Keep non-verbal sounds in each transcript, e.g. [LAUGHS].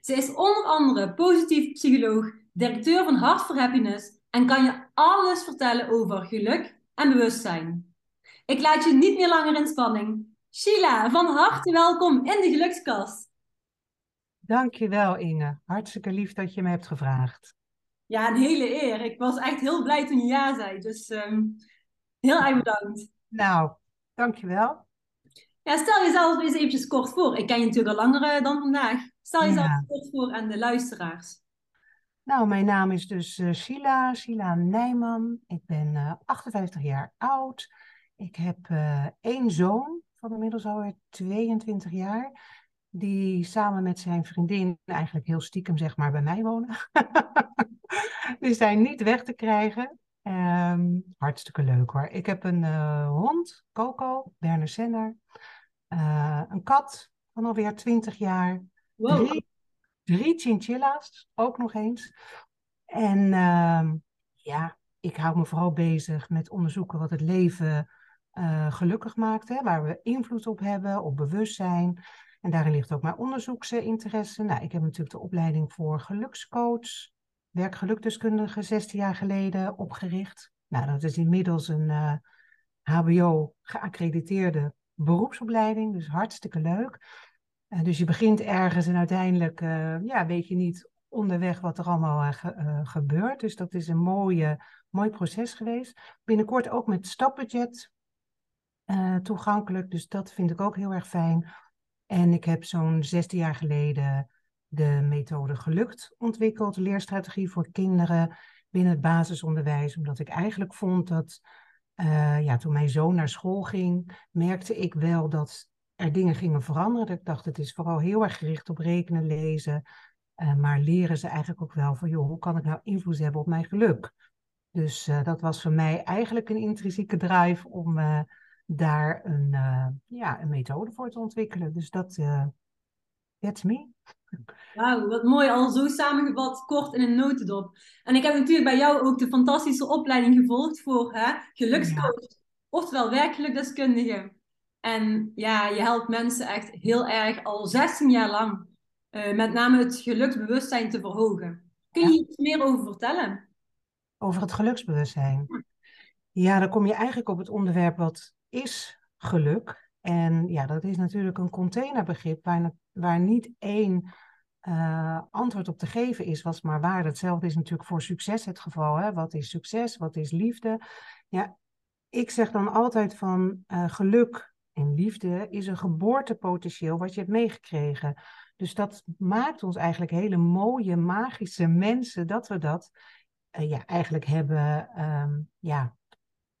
Ze is onder andere positief psycholoog, directeur van Heart for Happiness en kan je alles vertellen over geluk en bewustzijn. Ik laat je niet meer langer in spanning. Sheila, van harte welkom in de Gelukskast. Dankjewel Inge, hartstikke lief dat je me hebt gevraagd. Ja, een hele eer. Ik was echt heel blij toen je ja zei, dus um, heel erg bedankt. Nou, dankjewel. Ja, stel jezelf eens eventjes kort voor. Ik ken je natuurlijk al langer eh, dan vandaag. Stel jezelf ja. kort voor aan de luisteraars. Nou, mijn naam is dus uh, Sheila, Sheila Nijman. Ik ben uh, 58 jaar oud. Ik heb uh, één zoon van inmiddels alweer 22 jaar. Die samen met zijn vriendin eigenlijk heel stiekem zeg maar bij mij wonen. [LAUGHS] die zijn niet weg te krijgen. Um, hartstikke leuk hoor. Ik heb een hond, Coco, Werner Senner. Een kat van alweer 20 jaar. Drie, drie chinchilla's, ook nog eens. En uh, ja, ik hou me vooral bezig met onderzoeken wat het leven uh, gelukkig maakt. Hè, waar we invloed op hebben, op bewustzijn. En daarin ligt ook mijn onderzoeksinteresse. Nou, ik heb natuurlijk de opleiding voor gelukscoach, werkgelukdeskundige, 16 jaar geleden opgericht. Nou, dat is inmiddels een uh, HBO geaccrediteerde beroepsopleiding, dus hartstikke leuk. Uh, dus je begint ergens en uiteindelijk uh, ja, weet je niet onderweg wat er allemaal ge gebeurt. Dus dat is een mooie, mooi proces geweest. Binnenkort ook met stapbudget toegankelijk, dus dat vind ik ook heel erg fijn. En ik heb zo'n 16 jaar geleden de methode Gelukt ontwikkeld, leerstrategie voor kinderen binnen het basisonderwijs, omdat ik eigenlijk vond dat ja, toen mijn zoon naar school ging, merkte ik wel dat er dingen gingen veranderen. Ik dacht, het is vooral heel erg gericht op rekenen, lezen. Uh, maar leren ze eigenlijk ook wel van, joh, hoe kan ik nou invloed hebben op mijn geluk? Dus uh, dat was voor mij eigenlijk een intrinsieke drive om daar een, ja, een methode voor te ontwikkelen. Dus dat, that's me. Wauw, wat mooi. Al zo samengevat, kort in een notendop. En ik heb natuurlijk bij jou ook de fantastische opleiding gevolgd voor hè, gelukscoach. Ja. Oftewel werkgelukdeskundige. En ja, je helpt mensen echt heel erg al 16 jaar lang. Uh, met name het geluksbewustzijn te verhogen. Kun je ja. iets meer over vertellen? Over het geluksbewustzijn? Ja. dan kom je eigenlijk op het onderwerp wat is geluk. En ja, dat is natuurlijk een containerbegrip waar, waar niet één uh, antwoord op te geven is, was maar waar. Hetzelfde is natuurlijk voor succes het geval. Hè? Wat is succes? Wat is liefde? Ja, ik zeg dan altijd van uh, geluk en liefde is een geboortepotentieel wat je hebt meegekregen. Dus dat maakt ons eigenlijk hele mooie, magische mensen dat we dat uh, ja, eigenlijk hebben um, ja,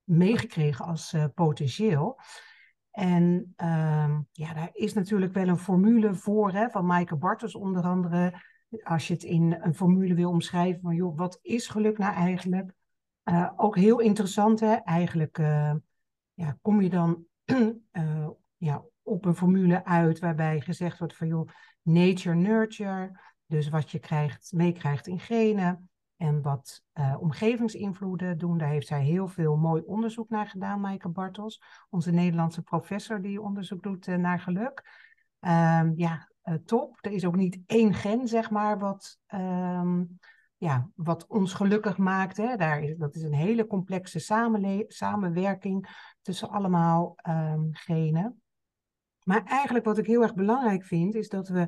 meegekregen als potentieel. En um, ja, daar is natuurlijk wel een formule voor, hè, van Maaike Bartels onder andere. Als je het in een formule wil omschrijven van, joh, wat is geluk nou eigenlijk? Uh, ook heel interessant, hè? Eigenlijk ja, kom je dan uh, [CLEARS THROAT] ja, op een formule uit waarbij gezegd wordt van, joh, nature, nurture. Dus wat je krijgt, meekrijgt in genen. En wat uh, omgevingsinvloeden doen, daar heeft zij heel veel mooi onderzoek naar gedaan, Maaike Bartels, onze Nederlandse professor die onderzoek doet uh, naar geluk. Um, ja, top. Er is ook niet één gen, zeg maar, wat, um, ja, wat ons gelukkig maakt. Hè. Daar is, dat is een hele complexe samenwerking tussen allemaal um, genen. Maar eigenlijk wat ik heel erg belangrijk vind, is dat we,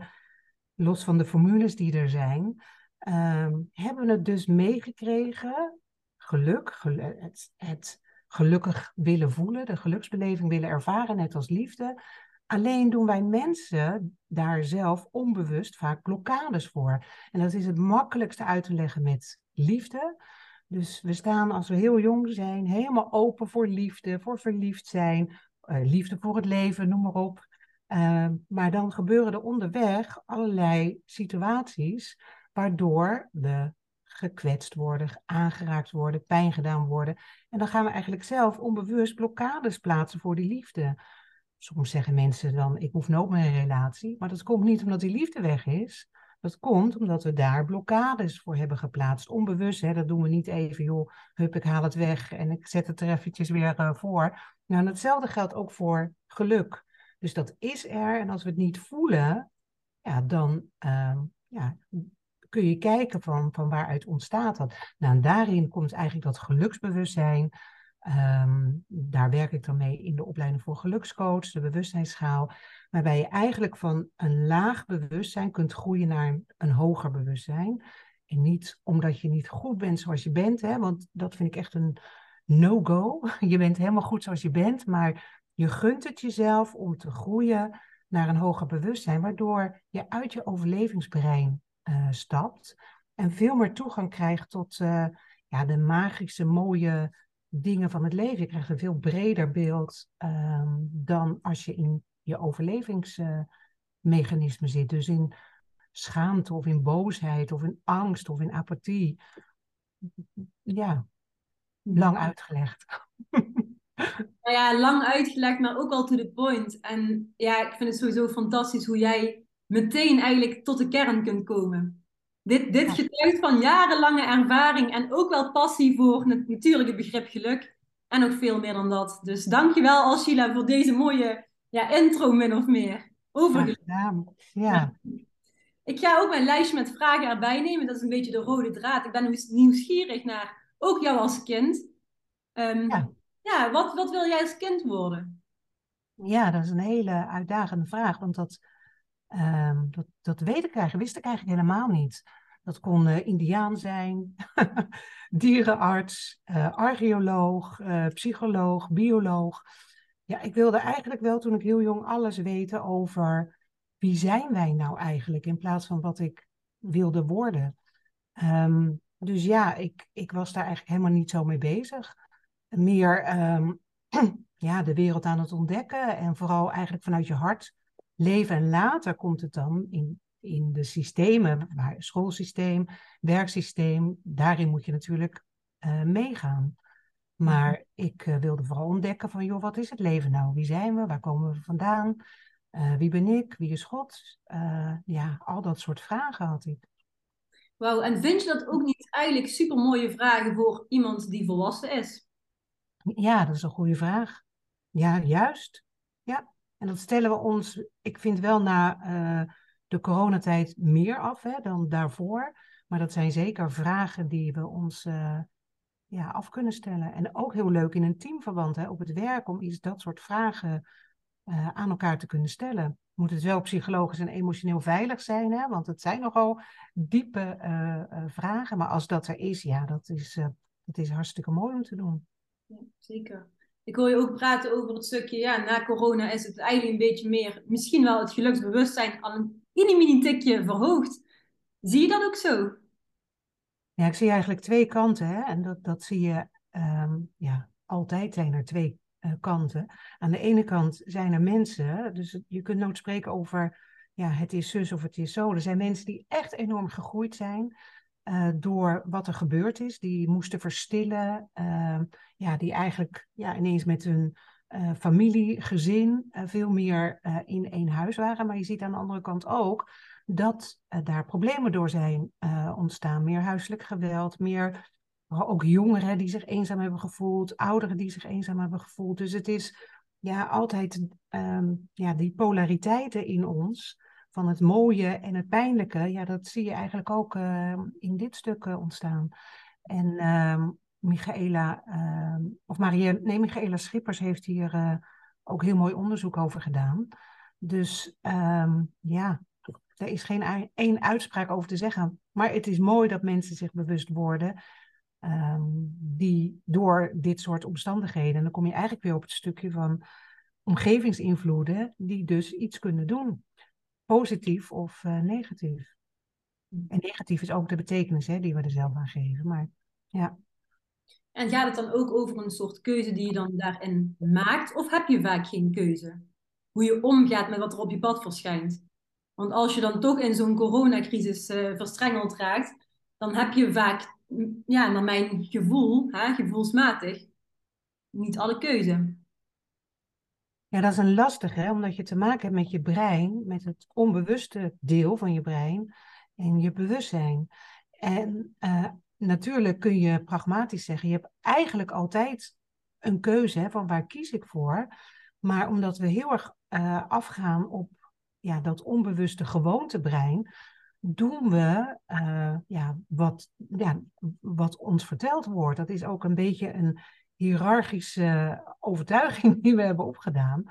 los van de formules die er zijn, Um, hebben we het dus meegekregen, geluk, gelu het, het, gelukkig willen voelen, de geluksbeleving willen ervaren, net als liefde. Alleen doen wij mensen daar zelf onbewust vaak blokkades voor. En dat is het makkelijkste uit te leggen met liefde. Dus we staan als we heel jong zijn helemaal open voor liefde, voor verliefd zijn, uh, liefde voor het leven, noem maar op. Ehm, maar dan gebeuren er onderweg allerlei situaties waardoor we gekwetst worden, aangeraakt worden, pijn gedaan worden. En dan gaan we eigenlijk zelf onbewust blokkades plaatsen voor die liefde. Soms zeggen mensen dan, ik hoef nooit meer een relatie. Maar dat komt niet omdat die liefde weg is. Dat komt omdat we daar blokkades voor hebben geplaatst. Onbewust, hè, dat doen we niet even, joh, hup, ik haal het weg en ik zet het er eventjes weer uh, voor. Nou, hetzelfde geldt ook voor geluk. Dus dat is er en als we het niet voelen, ja, dan uh, ja, kun je kijken van, van waaruit ontstaat dat. Nou, en daarin komt eigenlijk dat geluksbewustzijn. Um, daar werk ik dan mee in de opleiding voor gelukscoach, de bewustzijnsschaal. Waarbij je eigenlijk van een laag bewustzijn kunt groeien naar een, hoger bewustzijn. En niet omdat je niet goed bent zoals je bent, hè, want dat vind ik echt een no-go. [LAUGHS] Je bent helemaal goed zoals je bent, maar je gunt het jezelf om te groeien naar een hoger bewustzijn, waardoor je uit je overlevingsbrein uh, stapt en veel meer toegang krijgt tot uh, ja, de magische, mooie dingen van het leven. Je krijgt een veel breder beeld um, dan als je in je overlevingsmechanisme uh, zit. Dus in schaamte of in boosheid of in angst of in apathie. Ja, lang uitgelegd. [LAUGHS] Nou ja, lang uitgelegd, maar ook wel to the point. En ja, ik vind het sowieso fantastisch hoe jij meteen eigenlijk tot de kern kunt komen. Dit, dit getuigt van jarenlange ervaring en ook wel passie voor het natuurlijke begrip geluk. En nog veel meer dan dat. Dus dankjewel Alshila voor deze mooie ja, intro min of meer. Over ja, ja. Ik ga ook mijn lijstje met vragen erbij nemen. Dat is een beetje de rode draad. Ik ben nieuwsgierig naar ook jou als kind. Um, ja, ja wat, wat wil jij als kind worden? Ja, dat is een hele uitdagende vraag. Want dat, um, dat, dat weet eigenlijk, wist ik eigenlijk helemaal niet. Dat kon uh, indiaan zijn, [LAUGHS] dierenarts, uh, archeoloog, uh, psycholoog, bioloog. Ja, ik wilde eigenlijk wel toen ik heel jong alles weten over wie zijn wij nou eigenlijk in plaats van wat ik wilde worden. Um, dus ja, ik, ik was daar eigenlijk helemaal niet zo mee bezig. Meer um, [CLEARS THROAT] ja, de wereld aan het ontdekken en vooral eigenlijk vanuit je hart leven. En later komt het dan in, in de systemen, waar schoolsysteem, werksysteem, daarin moet je natuurlijk uh, meegaan. Maar mhm. ik uh, wilde vooral ontdekken van, joh, wat is het leven nou? Wie zijn we? Waar komen we vandaan? Uh, wie ben ik? Wie is God? ja, al dat soort vragen had ik. Wauw, en vind je dat ook niet eigenlijk super mooie vragen voor iemand die volwassen is? Ja, dat is een goede vraag. Ja, juist. Ja, en dat stellen we ons, ik vind wel na uh, de coronatijd meer af hè, dan daarvoor. Maar dat zijn zeker vragen die we ons uh, ja, af kunnen stellen. En ook heel leuk in een teamverband hè, op het werk om iets dat soort vragen uh, aan elkaar te kunnen stellen. Moet het wel psychologisch en emotioneel veilig zijn, hè? want het zijn nogal diepe vragen. Maar als dat er is, ja, dat is, dat is hartstikke mooi om te doen. Ja, zeker. Ik hoor je ook praten over het stukje, ja, na corona is het eigenlijk een beetje meer, misschien wel het geluksbewustzijn al een mini tikje verhoogd. Zie je dat ook zo? Ja, ik zie eigenlijk twee kanten. Hè? En dat, dat zie je, um, ja, altijd zijn er twee uh, kanten. Aan de ene kant zijn er mensen, dus je kunt nooit spreken over, ja, het is zus of het is zo. Er zijn mensen die echt enorm gegroeid zijn. Uh, door wat er gebeurd is. Die moesten verstillen. Uh, ja, die eigenlijk ja, ineens met hun uh, familie, gezin veel meer in één huis waren. Maar je ziet aan de andere kant ook dat daar problemen door zijn ontstaan. Meer huiselijk geweld, meer ook jongeren die zich eenzaam hebben gevoeld, ouderen die zich eenzaam hebben gevoeld. Dus het is ja, altijd um, ja, die polariteiten in ons van het mooie en het pijnlijke, ja, dat zie je eigenlijk ook uh, in dit stuk uh, ontstaan. En uh, Michaela, ehm, of Maria, nee, Michaela Schippers heeft hier uh, ook heel mooi onderzoek over gedaan. Dus ehm, ja, er is geen één uitspraak over te zeggen. Maar het is mooi dat mensen zich bewust worden die door dit soort omstandigheden, en dan kom je eigenlijk weer op het stukje van omgevingsinvloeden, die dus iets kunnen doen positief of uh, negatief. Hm. En negatief is ook de betekenis hè, die we er zelf aan geven. Maar ja. En gaat het dan ook over een soort keuze die je dan daarin maakt? Of heb je vaak geen keuze? hoe je omgaat met wat er op je pad verschijnt. Want als je dan toch in zo'n coronacrisis uh, verstrengeld raakt, dan heb je vaak, ja, naar mijn gevoel, hè, gevoelsmatig, niet alle keuze. Ja, dat is een lastige, omdat je te maken hebt met je brein, met het onbewuste deel van je brein en je bewustzijn. En uh, natuurlijk kun je pragmatisch zeggen, je hebt eigenlijk altijd een keuze hè, van waar kies ik voor. Maar omdat we heel erg uh, afgaan op ja, dat onbewuste gewoontebrein, doen we uh, ja, wat, ja, wat ons verteld wordt. Dat is ook een beetje een hiërarchische overtuiging die we hebben opgedaan.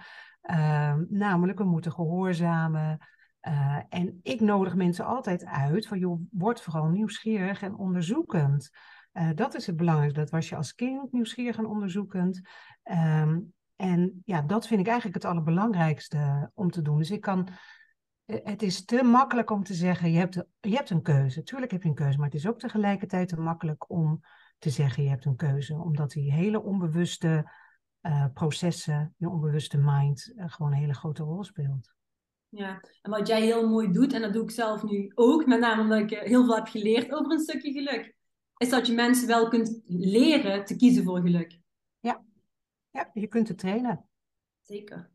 Uh, namelijk, we moeten gehoorzamen. Uh, en ik nodig mensen altijd uit van, joh, word vooral nieuwsgierig en onderzoekend. Uh, dat is het belangrijkste. Dat was je als kind nieuwsgierig en onderzoekend. Um, en ja, dat vind ik eigenlijk het allerbelangrijkste om te doen. Dus ik kan, het is te makkelijk om te zeggen, je hebt, je hebt een keuze. Tuurlijk heb je een keuze, maar het is ook tegelijkertijd te makkelijk om te zeggen, je hebt een keuze. Omdat die hele onbewuste uh, processen, je onbewuste mind, uh, gewoon een hele grote rol speelt. Ja, en wat jij heel mooi doet, en dat doe ik zelf nu ook, met name omdat ik heel veel heb geleerd over een stukje geluk, is dat je mensen wel kunt leren te kiezen voor geluk. Ja, ja je kunt het trainen. Zeker.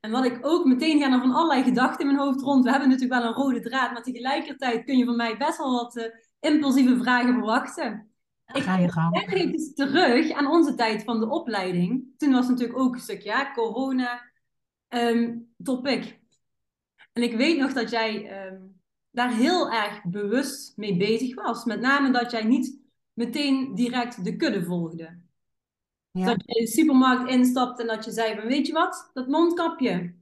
En wat ik ook meteen gaan er van allerlei gedachten in mijn hoofd rond. We hebben natuurlijk wel een rode draad, maar tegelijkertijd kun je van mij best wel wat uh, impulsieve vragen verwachten. Ik ga je gang. Denk even terug aan onze tijd van de opleiding. Toen was natuurlijk ook een stukje ja, corona um, topic. En ik weet nog dat jij um, daar heel erg bewust mee bezig was. Met name dat jij niet meteen direct de kudde volgde. Ja. Dat je in de supermarkt instapt en dat je zei van weet je wat, dat mondkapje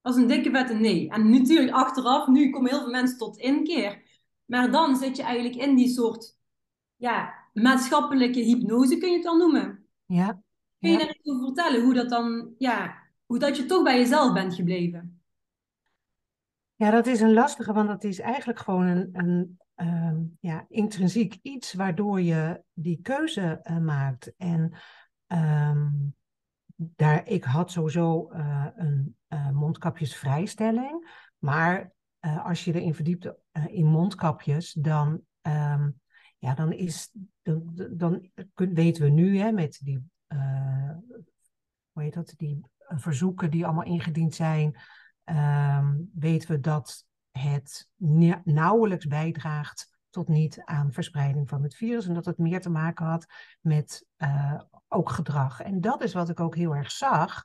was een dikke vette nee. En natuurlijk achteraf, nu komen heel veel mensen tot inkeer. Maar dan zit je eigenlijk in die soort ja, maatschappelijke hypnose, kun je het wel noemen. Ja. Kun je daar iets over vertellen hoe dat dan, ja, hoe dat je toch bij jezelf bent gebleven? Ja, dat is een lastige, want dat is eigenlijk gewoon een, een um, ja, intrinsiek iets waardoor je die keuze uh, maakt. En um, daar, ik had sowieso uh, een uh, mondkapjesvrijstelling, maar als je erin verdiept in mondkapjes, dan um, ja, dan, is, dan, dan weten we nu hè, met die, uh, dat, die verzoeken die allemaal ingediend zijn, um, weten we dat het nauwelijks bijdraagt tot niet aan verspreiding van het virus en dat het meer te maken had met uh, ook gedrag. En dat is wat ik ook heel erg zag.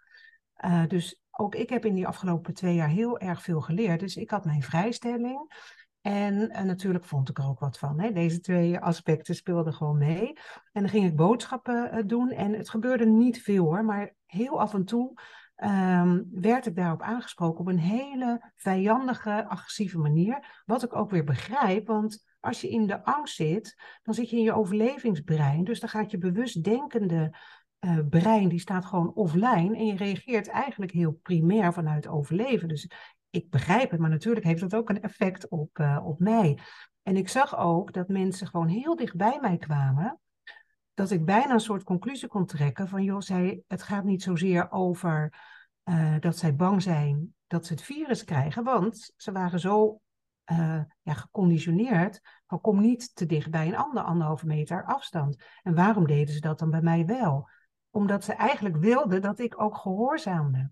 Uh, dus ook ik heb in die afgelopen twee jaar heel erg veel geleerd. Dus ik had mijn vrijstelling. En, en, natuurlijk vond ik er ook wat van. Hè. Deze twee aspecten speelden gewoon mee. En dan ging ik boodschappen uh, doen. En het gebeurde niet veel hoor. Maar heel af en toe um, werd ik daarop aangesproken op een hele vijandige, agressieve manier. Wat ik ook weer begrijp. Want als je in de angst zit, dan zit je in je overlevingsbrein. Dus dan gaat je bewust denkende uh, brein, die staat gewoon offline. En je reageert eigenlijk heel primair vanuit overleven. Dus ik begrijp het, maar natuurlijk heeft dat ook een effect op, uh, op mij. En ik zag ook dat mensen gewoon heel dicht bij mij kwamen. Dat ik bijna een soort conclusie kon trekken van, joh, zij, het gaat niet zozeer over uh, dat zij bang zijn dat ze het virus krijgen. Want ze waren zo uh, ja, geconditioneerd van kom niet te dicht bij een ander anderhalve meter afstand. En waarom deden ze dat dan bij mij wel? Omdat ze eigenlijk wilden dat ik ook gehoorzaamde.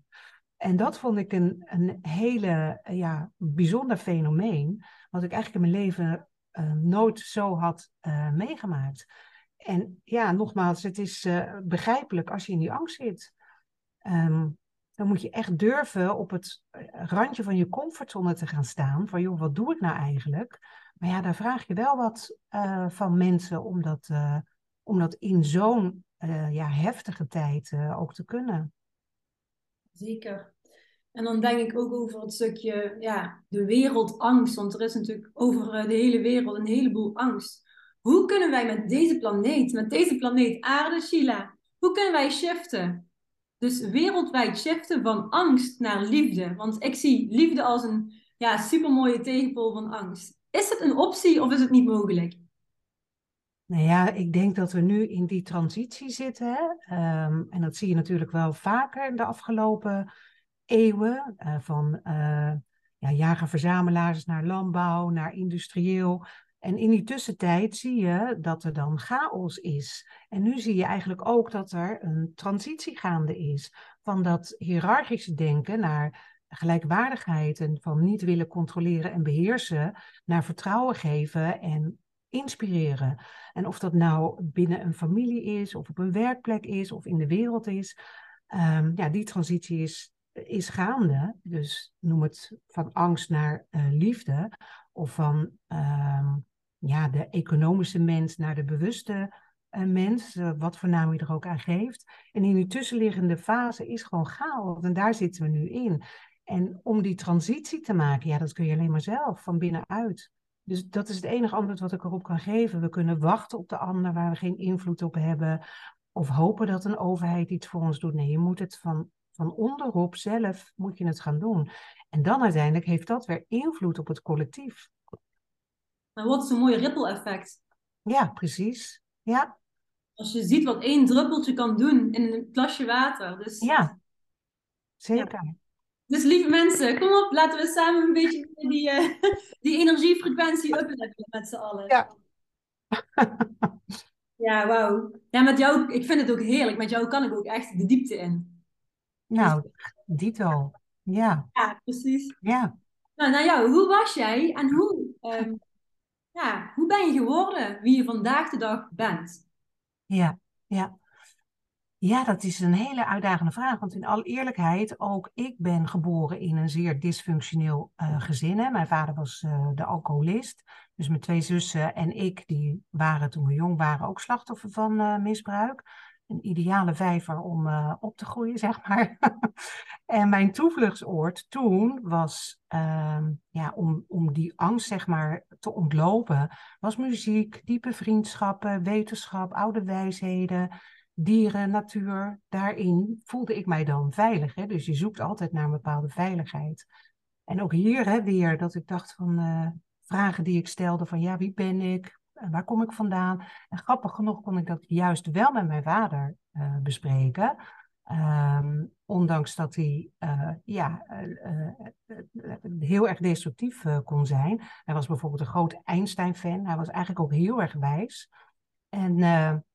En dat vond ik een, een hele ja, bijzonder fenomeen, wat ik eigenlijk in mijn leven uh, nooit zo had uh, meegemaakt. En ja, nogmaals, het is begrijpelijk als je in die angst zit. Um, dan moet je echt durven op het randje van je comfortzone te gaan staan. Van joh, wat doe ik nou eigenlijk? Maar ja, daar vraag je wel wat van mensen om dat, om dat in zo'n ja, heftige tijd ook te kunnen. Zeker. En dan denk ik ook over het stukje, ja, de wereldangst. Want er is natuurlijk over eh, de hele wereld een heleboel angst. Hoe kunnen wij met deze planeet, met deze planeet aarde, Sheila, hoe kunnen wij shiften? Dus wereldwijd shiften van angst naar liefde. Want ik zie liefde als een ja, supermooie tegenpol van angst. Is het een optie of is het niet mogelijk? Nou ja, ik denk dat we nu in die transitie zitten. Um, en dat zie je natuurlijk wel vaker de afgelopen eeuwen, van ja, jager-verzamelaars naar landbouw, naar industrieel. En in die tussentijd zie je dat er dan chaos is. En nu zie je eigenlijk ook dat er een transitie gaande is van dat hiërarchische denken naar gelijkwaardigheid en van niet willen controleren en beheersen naar vertrouwen geven en inspireren. En of dat nou binnen een familie is, of op een werkplek is, of in de wereld is. Um, ja, die transitie is, is gaande. Dus noem het van angst naar uh, liefde. Of van um, ja, de economische mens naar de bewuste uh, mens. Uh, wat voor naam je er ook aan geeft. En in die tussenliggende fase is gewoon chaos. En daar zitten we nu in. En om die transitie te maken, ja, dat kun je alleen maar zelf, van binnenuit. Dus dat is het enige antwoord wat ik erop kan geven. We kunnen wachten op de ander waar we geen invloed op hebben. Of hopen dat een overheid iets voor ons doet. Nee, je moet het van, van onderop zelf moet je het gaan doen. En dan uiteindelijk heeft dat weer invloed op het collectief. Dan wordt het een mooi ripple effect. Ja, precies. Ja. Als je ziet wat één druppeltje kan doen in een plasje water. Dus, ja, zeker. Dus lieve mensen, kom op, laten we samen een beetje die, uh, [LAUGHS] die energiefrequentie upletten met z'n allen. Ja. [LAUGHS] ja, wauw. Ja, met jou, ik vind het ook heerlijk. Met jou kan ik ook echt de diepte in. Nou, dito. Ja. Ja, precies. Ja. Nou, naar jou, hoe was jij en hoe, um, ja, hoe ben je geworden wie je vandaag de dag bent? Ja, ja. Ja, dat is een hele uitdagende vraag. Want in alle eerlijkheid, ook ik ben geboren in een zeer dysfunctioneel uh, gezin. Hè. Mijn vader was uh, de alcoholist. Dus mijn twee zussen en ik, die waren toen we jong waren ook slachtoffer van uh, misbruik. Een ideale vijver om op te groeien, zeg maar. [LAUGHS] en mijn toevluchtsoord toen was, ehm, ja, om, om die angst, zeg maar, te ontlopen, was muziek, diepe vriendschappen, wetenschap, oude wijsheden dieren, natuur, daarin voelde ik mij dan veilig. Hè? Dus je zoekt altijd naar een bepaalde veiligheid. En ook hier hè, weer dat ik dacht van uh, vragen die ik stelde van ja, wie ben ik? Waar kom ik vandaan? En grappig genoeg kon ik dat juist wel met mijn vader uh, bespreken. Um, ondanks dat hij uh, ja, heel erg destructief kon zijn. Hij was bijvoorbeeld een groot Einstein-fan. Hij was eigenlijk ook heel erg wijs. En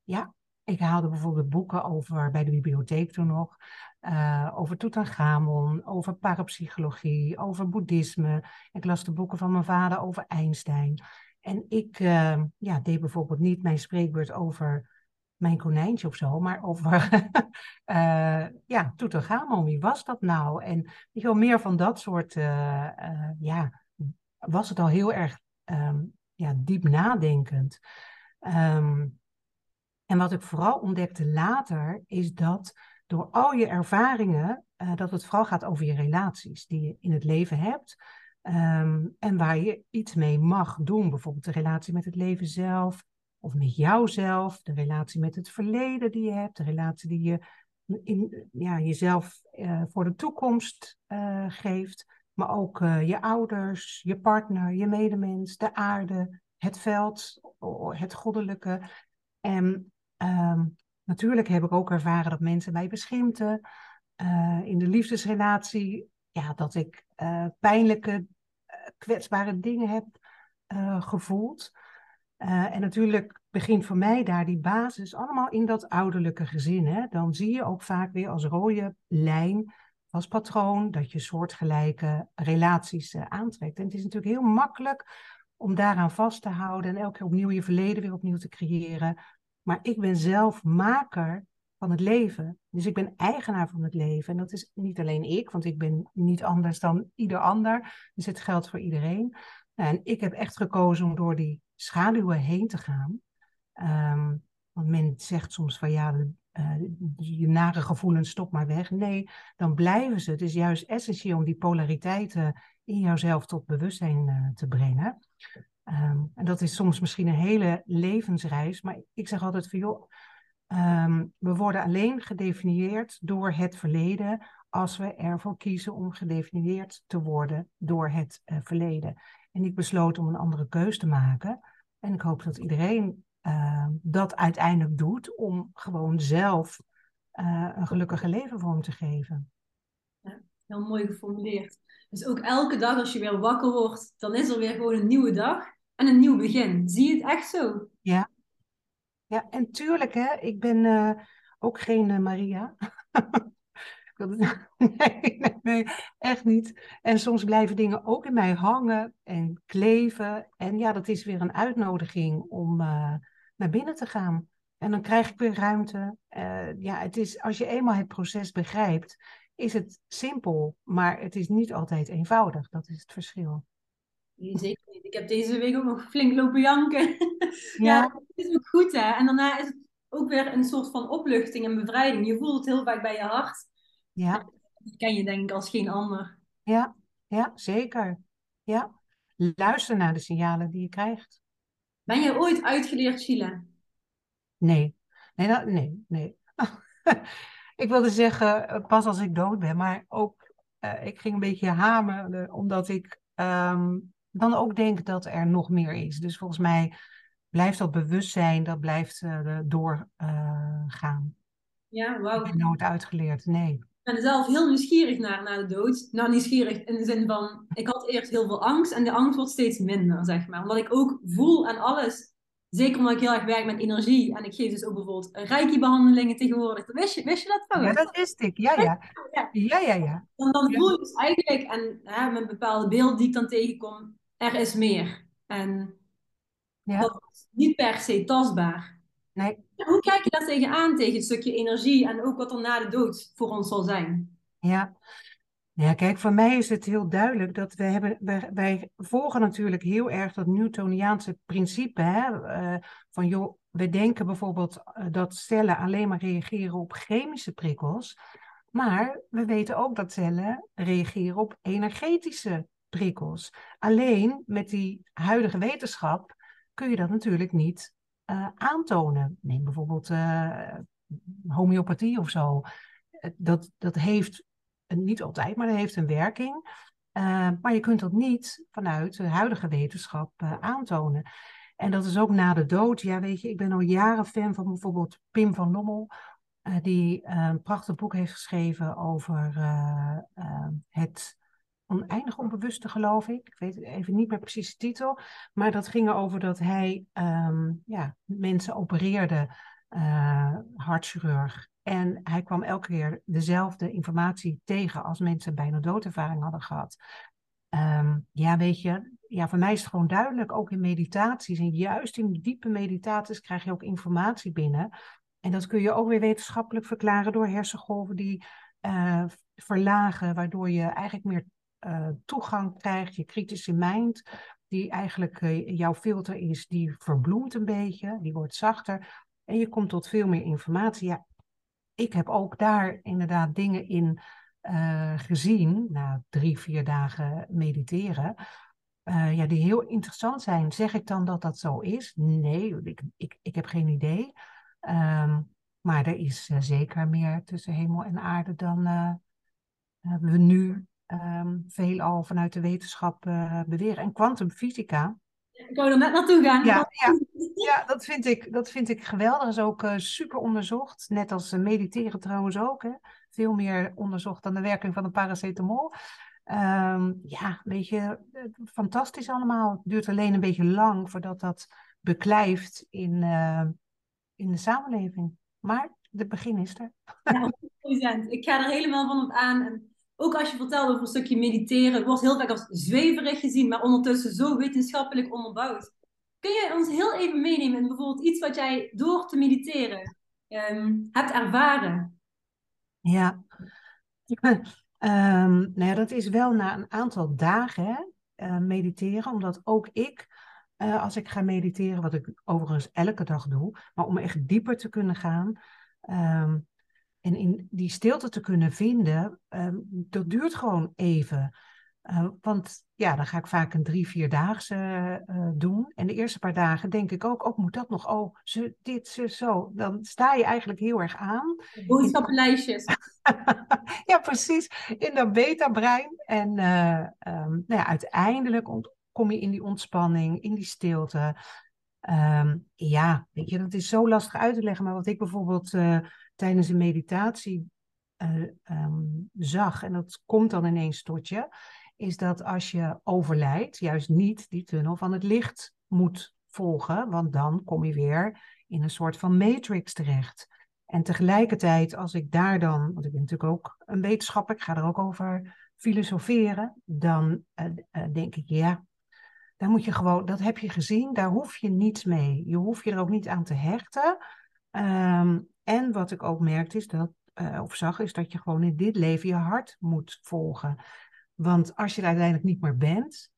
ja, ik haalde bijvoorbeeld boeken over, bij de bibliotheek toen nog, over Tutankhamon, over parapsychologie, over boeddhisme. Ik las de boeken van mijn vader over Einstein. En ik uh, ja, deed bijvoorbeeld niet mijn spreekbeurt over mijn konijntje of zo, maar over uh, [LAUGHS] ja, Tutankhamon, wie was dat nou? En weet je meer van dat soort, ja, was het al heel erg um, ja, diep nadenkend. Um, en wat ik vooral ontdekte later, is dat door al je ervaringen, dat het vooral gaat over je relaties die je in het leven hebt. Um, en waar je iets mee mag doen. Bijvoorbeeld de relatie met het leven zelf, of met jouzelf, de relatie met het verleden die je hebt, de relatie die je in, ja, jezelf uh, voor de toekomst uh, geeft. Maar ook je ouders, je partner, je medemens, de aarde, het veld, het goddelijke. En Um, natuurlijk heb ik ook ervaren dat mensen mij beschimpten. In de liefdesrelatie, ja, dat ik pijnlijke, kwetsbare dingen heb gevoeld. en natuurlijk begint voor mij daar die basis allemaal in dat ouderlijke gezin. Hè? Dan zie je ook vaak weer als rode lijn, als patroon, dat je soortgelijke relaties aantrekt. En het is natuurlijk heel makkelijk om daaraan vast te houden en elke keer opnieuw je verleden weer opnieuw te creëren. Maar ik ben zelf maker van het leven. Dus ik ben eigenaar van het leven. En dat is niet alleen ik, want ik ben niet anders dan ieder ander. Dus het geldt voor iedereen. En ik heb echt gekozen om door die schaduwen heen te gaan. Um, want men zegt soms van ja, uh, je nare gevoelens stop maar weg. Nee, dan blijven ze. Het is juist essentieel om die polariteiten in jouzelf tot bewustzijn uh, te brengen. Um, en dat is soms misschien een hele levensreis, maar ik zeg altijd van joh, um, we worden alleen gedefinieerd door het verleden als we ervoor kiezen om gedefinieerd te worden door het uh, verleden. En ik besloot om een andere keus te maken. En ik hoop dat iedereen uh, dat uiteindelijk doet om gewoon zelf uh, een gelukkige leven vorm te geven. Ja. Heel mooi geformuleerd. Dus ook elke dag als je weer wakker wordt, dan is er weer gewoon een nieuwe dag en een nieuw begin. Zie je het echt zo? Ja. En tuurlijk, hè, ik ben eh, ook geen uh, Maria. [LAUGHS] [LAUGHS] nee, nee, echt niet. En soms blijven dingen ook in mij hangen en kleven. En ja, dat is weer een uitnodiging om uh, naar binnen te gaan. En dan krijg ik weer ruimte. ja, het is, als je eenmaal het proces begrijpt, is het simpel, maar het is niet altijd eenvoudig. Dat is het verschil. Nee, zeker. Ik heb deze week ook nog flink lopen janken. [LAUGHS] Ja, ja dat is ook goed hè. En daarna is het ook weer een soort van opluchting en bevrijding. Je voelt het heel vaak bij je hart. Ja. Dat ken je denk ik als geen ander. Ja, ja zeker. Ja. Luister naar de signalen die je krijgt. Ben je ooit uitgeleerd, Sheila? Nee. Nee, dat, nee, nee. [LAUGHS] ik wilde zeggen, eh, pas als ik dood ben, maar ook, uh, ik ging een beetje hamen, omdat ik um, dan ook denk dat er nog meer is. Dus volgens mij blijft dat bewustzijn, dat blijft uh, doorgaan. ja, wauw. Ik ben nooit uitgeleerd, nee. Ik ben zelf heel nieuwsgierig naar, naar de dood. Nou, nieuwsgierig in de zin van, ik had eerst heel veel angst en de angst wordt steeds minder, zeg maar. Omdat ik ook voel aan alles Zeker omdat ik heel erg werk met energie. En ik geef dus ook bijvoorbeeld reiki-behandelingen tegenwoordig. Wist je, wist je dat trouwens? Ja, dat wist ik. Ja, ja. Ja, ja, ja. Dan, dan voel je dus eigenlijk, en hè, met bepaalde beeld die ik dan tegenkom, er is meer. En ja. dat is niet per se tastbaar. Nee. Hoe kijk je daar tegenaan, tegen het stukje energie en ook wat er na de dood voor ons zal zijn? Ja, ja, kijk, voor mij is het heel duidelijk dat we hebben, wij, wij volgen natuurlijk heel erg dat Newtoniaanse principe. Hè, uh, van joh, we denken bijvoorbeeld uh, dat cellen alleen maar reageren op chemische prikkels. Maar we weten ook dat cellen reageren op energetische Alleen met die huidige wetenschap kun je dat natuurlijk niet uh, aantonen. Neem bijvoorbeeld homeopathie of zo. Dat, dat heeft niet altijd, maar dat heeft een werking. Uh, maar je kunt dat niet vanuit de huidige wetenschap uh, aantonen. En dat is ook na de dood. Ja, weet je, ik ben al jaren fan van bijvoorbeeld Pim van Lommel. Uh, die een prachtig boek heeft geschreven over het oneindig onbewuste, geloof ik. Ik weet even niet meer precies de titel. Maar dat ging erover dat hij um, ja, mensen opereerde, hartchirurg. En hij kwam elke keer dezelfde informatie tegen als mensen bijna doodervaring hadden gehad. Um, ja, weet je, ja, voor mij is het gewoon duidelijk, ook in meditaties. En juist in diepe meditaties krijg je ook informatie binnen. En dat kun je ook weer wetenschappelijk verklaren door hersengolven die uh, verlagen, waardoor je eigenlijk meer uh, toegang krijgt, je kritische mind, die eigenlijk uh, jouw filter is, die verbloemt een beetje, die wordt zachter. En je komt tot veel meer informatie. Ja, ik heb ook daar inderdaad dingen in uh, gezien, na drie, vier dagen mediteren, ja, die heel interessant zijn. Zeg ik dan dat dat zo is? Nee, ik, ik, ik heb geen idee. Um, maar er is zeker meer tussen hemel en aarde dan we nu um, veelal vanuit de wetenschap beweren. En kwantumfysica, ik wou er net naartoe gaan. Ja, [LAUGHS] ja, ja dat, vind ik, dat vind ik geweldig. Dat is ook uh, super onderzocht. Net als uh, mediteren trouwens ook. Hè. Veel meer onderzocht dan de werking van een paracetamol. Um, ja, weet je, fantastisch allemaal. Het duurt alleen een beetje lang voordat dat beklijft in, uh, in de samenleving. Maar het begin is er. Ja, ik ga er helemaal van op aan. En ook als je vertelt over een stukje mediteren, wordt heel vaak als zweverig gezien, maar ondertussen zo wetenschappelijk onderbouwd. Kun je ons heel even meenemen in bijvoorbeeld iets wat jij door te mediteren um, hebt ervaren? Ja, um, nou ja, dat is wel na een aantal dagen uh, mediteren, omdat ook ik, uh, als ik ga mediteren, wat ik overigens elke dag doe, maar om echt dieper te kunnen gaan, um, en in die stilte te kunnen vinden, um, dat duurt gewoon even. Uh, want ja, dan ga ik vaak een drie, vierdaagse uh, doen. En de eerste paar dagen denk ik ook, oh, moet dat nog? Oh, ze, dit, ze, zo. Dan sta je eigenlijk heel erg aan. Boodschappenlijstjes. [LAUGHS] ja, precies. In dat beta-brein. En uh, um, nou ja, uiteindelijk kom je in die ontspanning, in die stilte. Um, ja, weet je, dat is zo lastig uit te leggen. Maar wat ik bijvoorbeeld tijdens een meditatie uh, um, zag, en dat komt dan ineens tot je, is dat als je overlijdt, juist niet die tunnel van het licht moet volgen, want dan kom je weer in een soort van matrix terecht. En tegelijkertijd, als ik daar dan, want ik ben natuurlijk ook een wetenschapper, ik ga er ook over filosoferen, dan uh, denk ik, ja, daar moet je gewoon, dat heb je gezien, daar hoef je niets mee. Je hoeft je er ook niet aan te hechten. Um, en wat ik ook merkte is dat, uh, of zag, is dat je gewoon in dit leven je hart moet volgen. Want als je er uiteindelijk niet meer bent,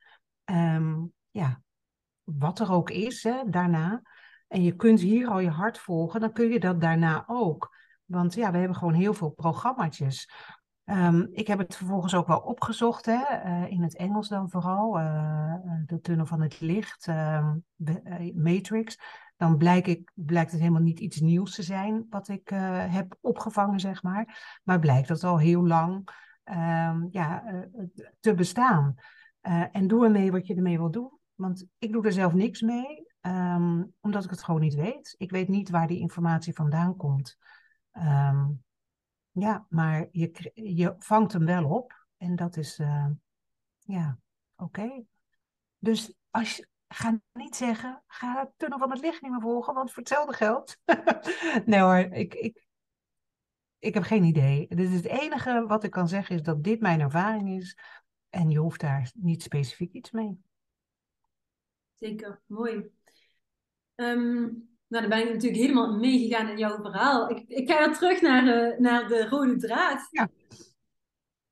um, ja, wat er ook is hè, daarna, en je kunt hier al je hart volgen, dan kun je dat daarna ook. Want ja, we hebben gewoon heel veel programmaatjes. Um, ik heb het vervolgens ook wel opgezocht, hè, uh, in het Engels dan vooral, uh, de tunnel van het licht, uh, Matrix. Dan blijk ik, blijkt het helemaal niet iets nieuws te zijn wat ik heb opgevangen, zeg maar. Maar blijkt dat al heel lang um, ja, te bestaan. en doe ermee wat je ermee wil doen. Want ik doe er zelf niks mee, omdat ik het gewoon niet weet. Ik weet niet waar die informatie vandaan komt. Um, ja, maar je, je vangt hem wel op. En dat is, uh, ja, oké. Dus als je, ga niet zeggen, ga het tunnel van het licht niet meer volgen, want voor hetzelfde geld. [LAUGHS] nee hoor, ik, ik, ik heb geen idee. Dus het enige wat ik kan zeggen is dat dit mijn ervaring is. En je hoeft daar niet specifiek iets mee. Zeker, mooi. Um, nou, dan ben ik natuurlijk helemaal meegegaan in jouw verhaal. Ik, ik ga weer terug naar de, naar de rode draad. Ja.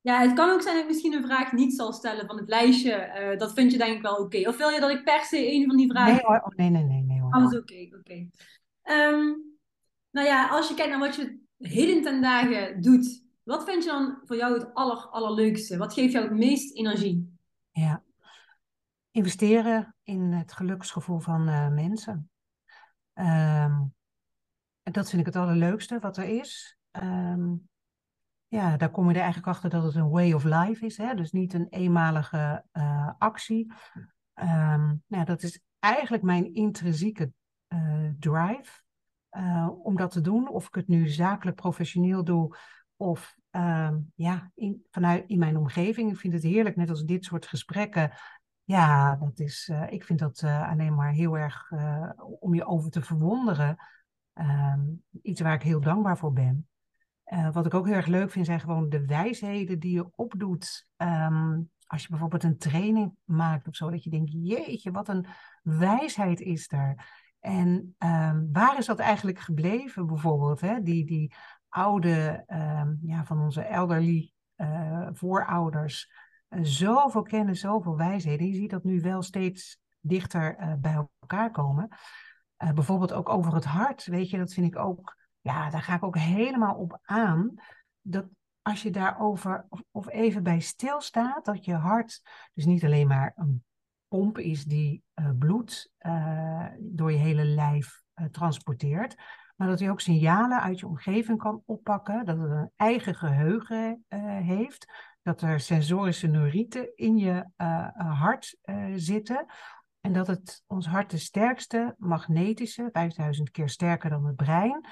Ja, het kan ook zijn dat ik misschien een vraag niet zal stellen van het lijstje. Uh, dat vind je denk ik wel oké. Okay. Of wil je dat ik per se een van die vragen... Nee hoor, oh, nee, nee, nee. nee hoor. Alles oké, oké. Okay. Um, nou ja, als je kijkt naar wat je heden ten dagen doet. Wat vind je dan voor jou het aller, allerleukste? Wat geeft jou het meest energie? Ja, investeren in het geluksgevoel van uh, mensen. En dat vind ik het allerleukste wat er is. Um, ja, daar kom je er eigenlijk achter dat het een way of life is. Hè? Dus niet een eenmalige uh, actie. Um, nou, dat is eigenlijk mijn intrinsieke uh, drive uh, om dat te doen. Of ik het nu zakelijk professioneel doe of ja, in, vanuit in mijn omgeving. Ik vind het heerlijk, net als dit soort gesprekken, ja, dat is, uh, ik vind dat uh, alleen maar heel erg uh, om je over te verwonderen. Um, iets waar ik heel dankbaar voor ben. wat ik ook heel erg leuk vind, zijn gewoon de wijsheden die je opdoet. Um, als je bijvoorbeeld een training maakt of zo, dat je denkt, jeetje, wat een wijsheid is daar. En um, waar is dat eigenlijk gebleven, bijvoorbeeld? Hè? Die, die oude, ja, van onze elderly voorouders zoveel kennis, zoveel wijsheden. Je ziet dat nu wel steeds dichter uh, bij elkaar komen. Uh, bijvoorbeeld ook over het hart, weet je, dat vind ik ook, ja, daar ga ik ook helemaal op aan. Dat als je daarover of, even bij stilstaat, dat je hart dus niet alleen maar een pomp is die bloed door je hele lijf transporteert, maar dat hij ook signalen uit je omgeving kan oppakken, dat het een eigen geheugen heeft, dat er sensorische neurieten in je uh, hart uh, zitten. En dat het ons hart de sterkste magnetische, 5000 keer sterker dan het brein,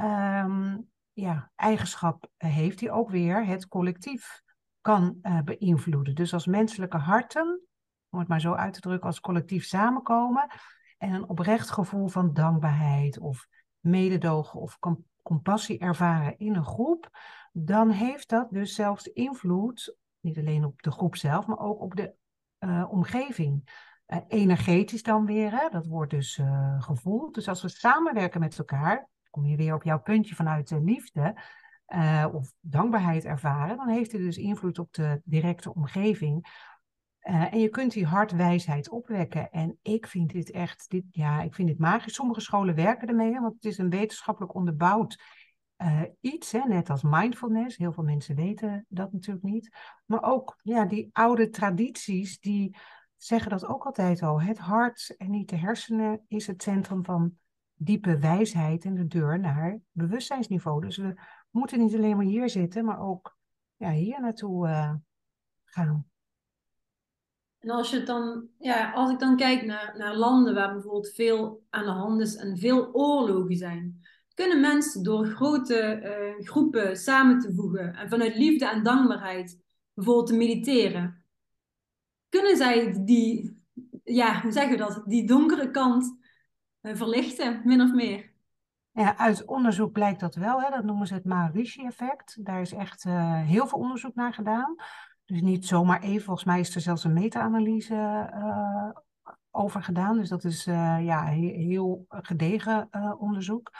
um, ja, eigenschap heeft die ook weer het collectief kan uh, beïnvloeden. Dus als menselijke harten, om het maar zo uit te drukken, als collectief samenkomen en een oprecht gevoel van dankbaarheid of mededogen of compassie ervaren in een groep, dan heeft dat dus zelfs invloed, niet alleen op de groep zelf, maar ook op de uh, omgeving. Uh, energetisch dan weer, hè? dat wordt dus uh, gevoeld. Dus als we samenwerken met elkaar, kom je weer op jouw puntje vanuit de liefde of dankbaarheid ervaren, dan heeft het dus invloed op de directe omgeving. en je kunt die hartwijsheid opwekken. En ik vind dit echt, dit, ja, ik vind dit magisch. Sommige scholen werken ermee, want het is een wetenschappelijk onderbouwd uh, iets, hè, net als mindfulness. Heel veel mensen weten dat natuurlijk niet. Maar ook ja, die oude tradities, die zeggen dat ook altijd al. Het hart en niet de hersenen is het centrum van diepe wijsheid en de deur naar bewustzijnsniveau. Dus we moeten niet alleen maar hier zitten, maar ook ja, hier naartoe uh, gaan. En als, je dan, ja, als ik dan kijk naar, naar landen waar bijvoorbeeld veel aan de hand is en veel oorlogen zijn, kunnen mensen door grote uh, groepen samen te voegen en vanuit liefde en dankbaarheid bijvoorbeeld te mediteren, kunnen zij die, ja, hoe zeggen dat, die donkere kant uh, verlichten, min of meer? Ja, uit onderzoek blijkt dat wel. Hè? Dat noemen ze het Maharishi-effect. Daar is echt uh, heel veel onderzoek naar gedaan. Dus niet zomaar even. Volgens mij is er zelfs een meta-analyse over gedaan. Dus dat is ja, heel gedegen onderzoek.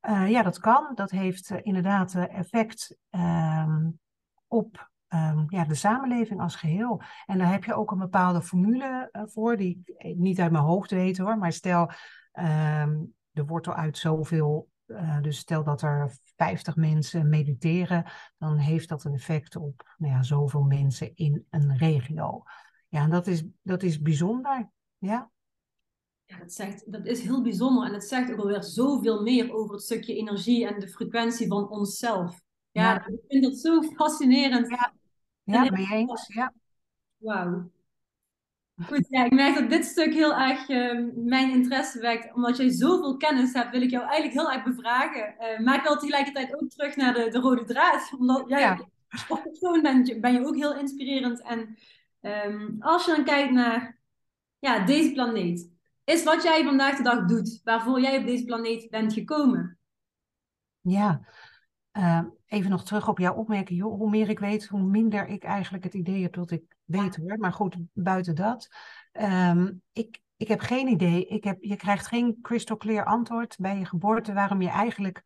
Ja, dat kan. Dat heeft inderdaad effect um, op um, ja, de samenleving als geheel. En daar heb je ook een bepaalde formule voor, die ik niet uit mijn hoofd weet hoor. Maar stel, um, de wortel uit zoveel. Dus stel dat er 50 mensen mediteren, dan heeft dat een effect op nou ja, zoveel mensen in een regio. Ja, en dat is, dat is bijzonder. Ja. Ja, dat, zegt, dat is heel bijzonder en het zegt ook alweer zoveel meer over het stukje energie en de frequentie van onszelf. Ja, ja. ik vind dat zo fascinerend. Ja, ja ben je eens? Ja. Wauw. Goed, ja, ik merk dat dit stuk heel erg uh, mijn interesse wekt. Omdat jij zoveel kennis hebt, wil ik jou eigenlijk heel erg bevragen. Uh, maar ik wil tegelijkertijd ook terug naar de, de rode draad. Omdat jij ja. als persoon ben, ben je ook heel inspirerend. En um, als je dan kijkt naar ja, deze planeet. Is wat jij vandaag de dag doet, waarvoor jij op deze planeet bent gekomen? Ja, uh, even nog terug op jouw opmerking. hoe meer ik weet, hoe minder ik eigenlijk het idee heb dat ik weet hoor. Maar goed, buiten dat. Um, ik, ik heb geen idee. Ik heb, je krijgt geen crystal clear antwoord bij je geboorte waarom je eigenlijk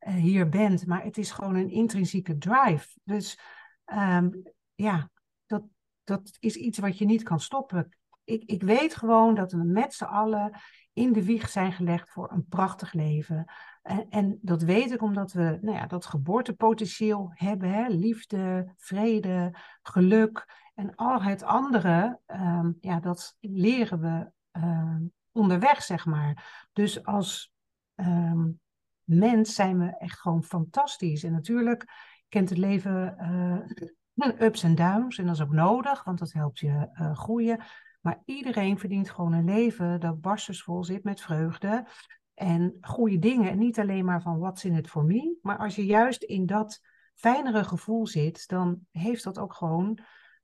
uh, hier bent. Maar het is gewoon een intrinsieke drive. Dus um, ja, dat, dat is iets wat je niet kan stoppen. Ik, ik weet gewoon dat we met z'n allen in de wieg zijn gelegd voor een prachtig leven. En, en, dat weet ik omdat we nou ja, dat geboortepotentieel hebben. Hè? Liefde, vrede, geluk en al het andere. Um, ja, dat leren we uh, onderweg, zeg maar. Dus als um, mens zijn we echt gewoon fantastisch. En natuurlijk kent het leven uh, [CLEARS THROAT] ups en downs. En dat is ook nodig, want dat helpt je uh, groeien. Maar iedereen verdient gewoon een leven dat barstensvol zit met vreugde en goede dingen. En niet alleen maar van what's in it for me. Maar als je juist in dat fijnere gevoel zit, dan heeft dat ook gewoon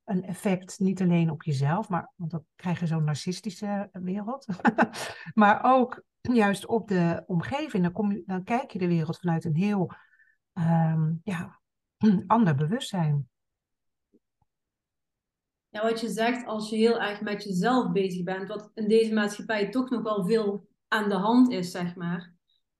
een effect niet alleen op jezelf, maar, want dan krijg je zo'n narcistische wereld, [LAUGHS] maar ook juist op de omgeving. Dan, kom je, dan kijk je de wereld vanuit een heel um, ja, [CLEARS THROAT] ander bewustzijn. Ja, wat je zegt, als je heel erg met jezelf bezig bent, wat in deze maatschappij toch nog wel veel aan de hand is, zeg maar.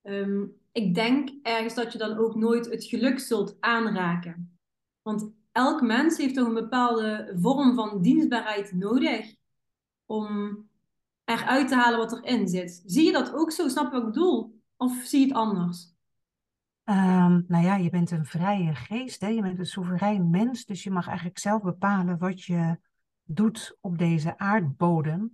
Um, ik denk ergens dat je dan ook nooit het geluk zult aanraken. Want elk mens heeft toch een bepaalde vorm van dienstbaarheid nodig om eruit te halen wat erin zit. Zie je dat ook zo? Snap je wat ik bedoel? Of zie je het anders? Um, nou ja, je bent een vrije geest, hè? je bent een soeverein mens, dus je mag eigenlijk zelf bepalen wat je doet op deze aardbodem.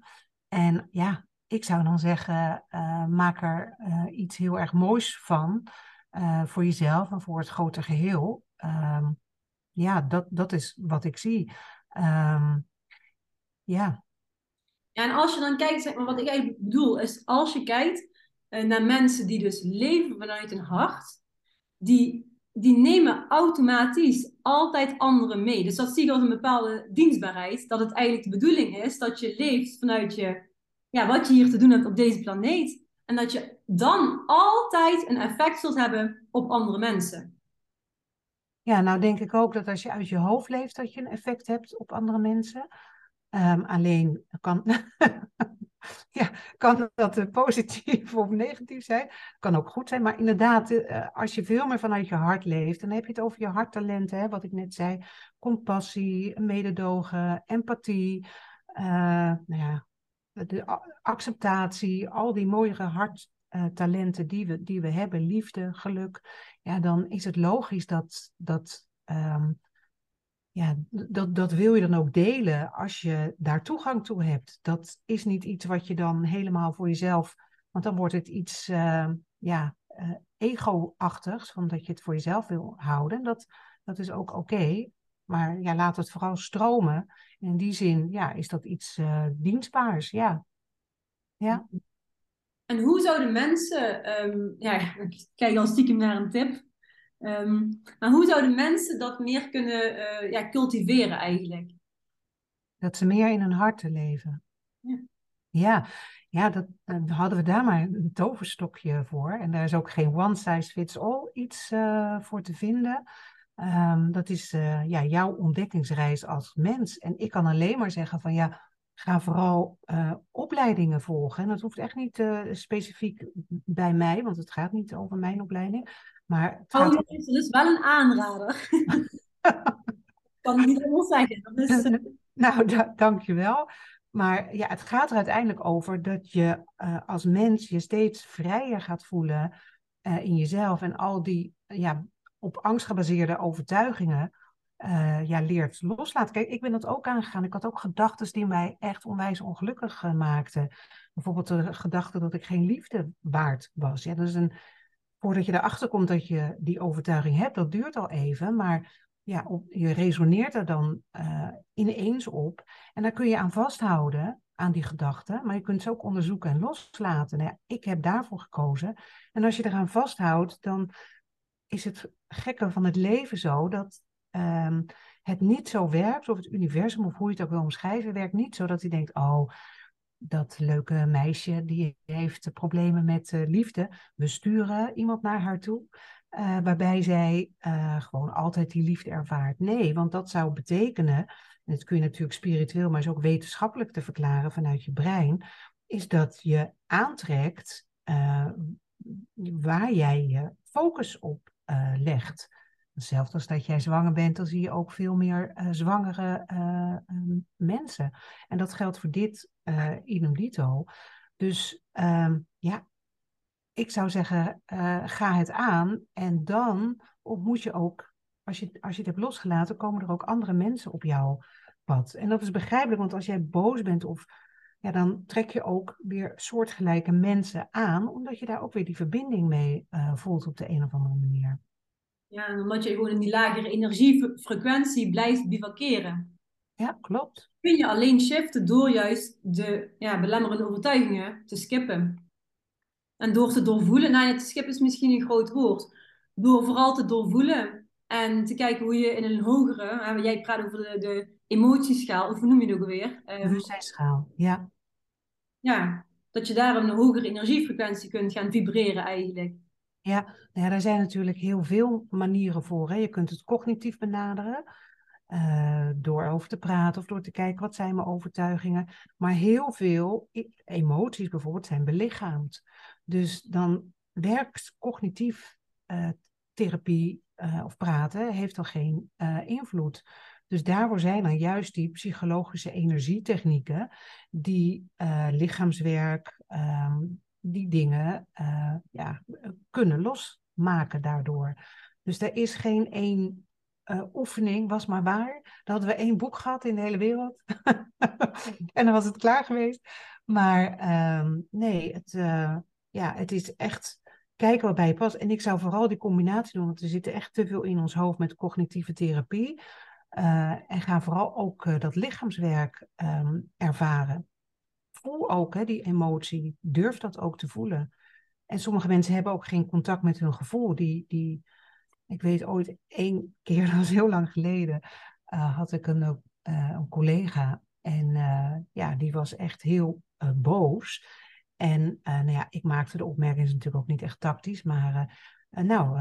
En ja, ik zou dan zeggen, uh, maak er uh, iets heel erg moois van uh, voor jezelf en voor het grote geheel. Um, ja, dat, dat is wat ik zie. Um, ja. Ja, en als je dan kijkt, zeg maar, wat ik eigenlijk bedoel, is als je kijkt naar mensen die dus leven vanuit hun hart, die, die nemen automatisch altijd anderen mee. Dus dat zie je als een bepaalde dienstbaarheid, dat het eigenlijk de bedoeling is dat je leeft vanuit je ja, wat je hier te doen hebt op deze planeet. En dat je dan altijd een effect zult hebben op andere mensen. Ja, nou denk ik ook dat als je uit je hoofd leeft, dat je een effect hebt op andere mensen. Um, alleen kan, [LAUGHS] [LAUGHS] ja, kan dat uh, positief [LAUGHS] of negatief zijn. Kan ook goed zijn. Maar inderdaad, uh, als je veel meer vanuit je hart leeft, dan heb je het over je harttalenten, hè, wat ik net zei. Compassie, mededogen, empathie. Uh, nou ja, de acceptatie, al die mooiere harttalenten die, we, die we hebben, liefde, geluk, ja, dan is het logisch dat, dat, um, ja, dat, dat wil je dan ook delen als je daar toegang toe hebt. Dat is niet iets wat je dan helemaal voor jezelf, want dan wordt het iets uh, ja, uh, ego-achtigs, omdat je het voor jezelf wil houden. Dat, dat is ook oké. Maar ja, laat het vooral stromen. In die zin ja, is dat iets uh, dienstbaars. Ja. ja. En hoe zouden mensen, ehm, ja, ik kijk al stiekem naar een tip, ehm, maar hoe zouden mensen dat meer kunnen uh, ja, cultiveren eigenlijk? Dat ze meer in hun hart leven. Ja, ja, ja dat, hadden we daar maar een toverstokje voor. En daar is ook geen one size fits all iets uh, voor te vinden. Um, dat is uh, ja, jouw ontdekkingsreis als mens. En ik kan alleen maar zeggen van ja, ga vooral uh, opleidingen volgen. En dat hoeft echt niet specifiek bij mij, want het gaat niet over mijn opleiding. Maar het oh, gaat... dat is wel een aanrader. [LAUGHS] kan ik niet helemaal zeggen. Is... nou, da dankjewel. Maar ja, het gaat er uiteindelijk over dat je uh, als mens je steeds vrijer gaat voelen in jezelf. En al die ja, op angst gebaseerde overtuigingen uh, ja, leert loslaten. Kijk, ik ben dat ook aangegaan. Ik had ook gedachten die mij echt onwijs ongelukkig maakten. Bijvoorbeeld de gedachte dat ik geen liefde waard was. Ja, dat is een, voordat je erachter komt dat je die overtuiging hebt, dat duurt al even. Maar ja, je resoneert er dan uh, ineens op. En daar kun je aan vasthouden, aan die gedachten. Maar je kunt ze ook onderzoeken en loslaten. Nou ja, ik heb daarvoor gekozen. En als je eraan vasthoudt, dan is het gekke van het leven zo dat um, het niet zo werkt, of het universum, of hoe je het ook wil omschrijven, werkt niet zo dat hij denkt, oh, dat leuke meisje die heeft problemen met uh, liefde, we sturen iemand naar haar toe. Uh, waarbij zij uh, gewoon altijd die liefde ervaart. Nee, want dat zou betekenen, en dat kun je natuurlijk spiritueel, maar is ook wetenschappelijk te verklaren vanuit je brein, is dat je aantrekt waar jij je focus op legt. Hetzelfde als dat jij zwanger bent, dan zie je ook veel meer zwangere mensen. En dat geldt voor dit uh, idem dito. Dus um, ja, ik zou zeggen, ga het aan. En dan ontmoet je ook, als je, als je het hebt losgelaten, komen er ook andere mensen op jouw pad. En dat is begrijpelijk, want als jij boos bent of ja, dan trek je ook weer soortgelijke mensen aan, omdat je daar ook weer die verbinding mee voelt op de een of andere manier. Ja, omdat je gewoon in die lagere energiefrequentie blijft bivakeren. Ja, klopt. Kun je alleen shiften door juist de ja, belemmerende overtuigingen te skippen. En door te doorvoelen, nou ja, te skippen is misschien een groot woord. Door vooral te doorvoelen en te kijken hoe je in een hogere, jij praat over de, de emotieschaal, of hoe noem je het ook alweer? Bewustzijnsschaal, ja. Ja, dat je daar een hogere energiefrequentie kunt gaan vibreren eigenlijk. Ja, nou ja, daar zijn natuurlijk heel veel manieren voor. Hè. Je kunt het cognitief benaderen, uh, door over te praten of door te kijken wat zijn mijn overtuigingen. Maar heel veel emoties bijvoorbeeld zijn belichaamd. Dus dan werkt cognitief uh, therapie uh, of praten, heeft dan geen invloed. Dus daarvoor zijn dan juist die psychologische energietechnieken die lichaamswerk, ehm, die dingen ja, kunnen losmaken daardoor. Dus er is geen één uh, oefening, was maar waar. Dan hadden we één boek gehad in de hele wereld. [LAUGHS] en dan was het klaar geweest. Maar uh, nee, het, uh, ja, het is echt kijken wat bij je past. En ik zou vooral die combinatie doen, want er zit echt te veel in ons hoofd met cognitieve therapie. en ga vooral ook dat lichaamswerk um, ervaren voel ook hè, die emotie. Durf dat ook te voelen. En sommige mensen hebben ook geen contact met hun gevoel. Die, die, ik weet ooit één keer, [LAUGHS] dat was heel lang geleden, uh, had ik een, uh, een collega. En uh, ja, die was echt heel boos. En nou ja, ik maakte de opmerking, is natuurlijk ook niet echt tactisch, maar nou,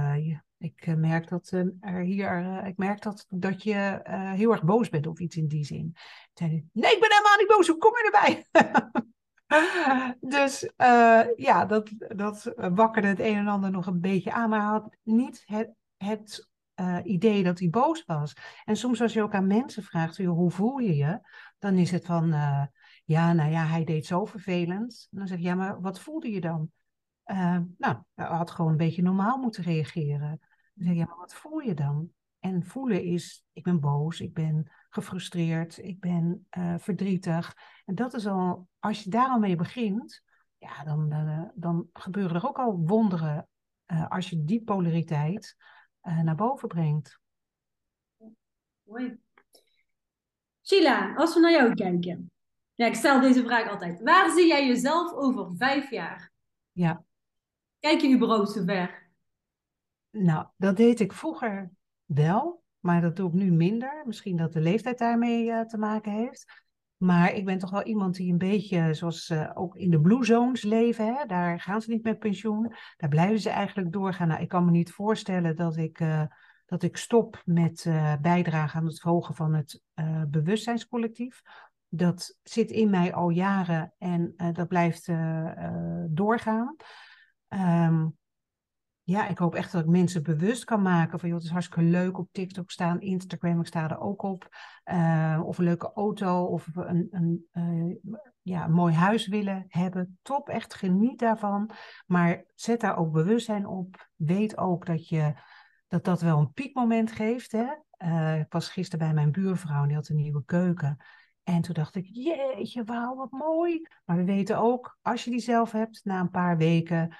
ik merk dat er hier, ik merk dat, dat je heel erg boos bent of iets in die zin. Toen zei nee, ik ben helemaal niet boos, hoe kom je erbij? [LAUGHS] dus ja, dat, dat wakkerde het een en ander nog een beetje aan, maar had niet het, het uh, idee dat hij boos was. En soms als je ook aan mensen vraagt, hoe voel je je? Dan is het van, uh, ja, nou ja, hij deed zo vervelend. En dan zeg je, ja, maar wat voelde je dan? nou, hij had gewoon een beetje normaal moeten reageren. Dan zeg je, ja, maar wat voel je dan? En voelen is, ik ben boos, ik ben gefrustreerd, ik ben verdrietig. En dat is al, als je daar al mee begint, ja, dan, dan gebeuren er ook al wonderen als je die polariteit naar boven brengt. Mooi. Sheila, als we naar jou kijken. Ja, ik stel deze vraag altijd. Waar zie jij jezelf over vijf jaar? Ja. Kijk je überhaupt zo ver? Nou, dat deed ik vroeger wel, maar dat doe ik nu minder. Misschien dat de leeftijd daarmee uh, te maken heeft. Maar ik ben toch wel iemand die een beetje, zoals uh, ook in de blue zones leven, hè? daar gaan ze niet met pensioen. Daar blijven ze eigenlijk doorgaan. Nou, ik kan me niet voorstellen dat ik, uh, dat ik stop met bijdragen aan het verhogen van het bewustzijnscollectief. Dat zit in mij al jaren en dat blijft doorgaan. Um, ja, ik hoop echt dat ik mensen bewust kan maken van, joh, het is hartstikke leuk op TikTok staan, Instagram, ik sta er ook op. Uh, of een leuke auto, of een, een, uh, ja, mooi huis willen hebben. Top, echt geniet daarvan. Maar zet daar ook bewustzijn op. Weet ook dat je, dat, dat wel een piekmoment geeft. Hè? Uh, ik was gisteren bij mijn buurvrouw, die had een nieuwe keuken. En toen dacht ik, jeetje, wauw, wat mooi. Maar we weten ook, als je die zelf hebt, na een paar weken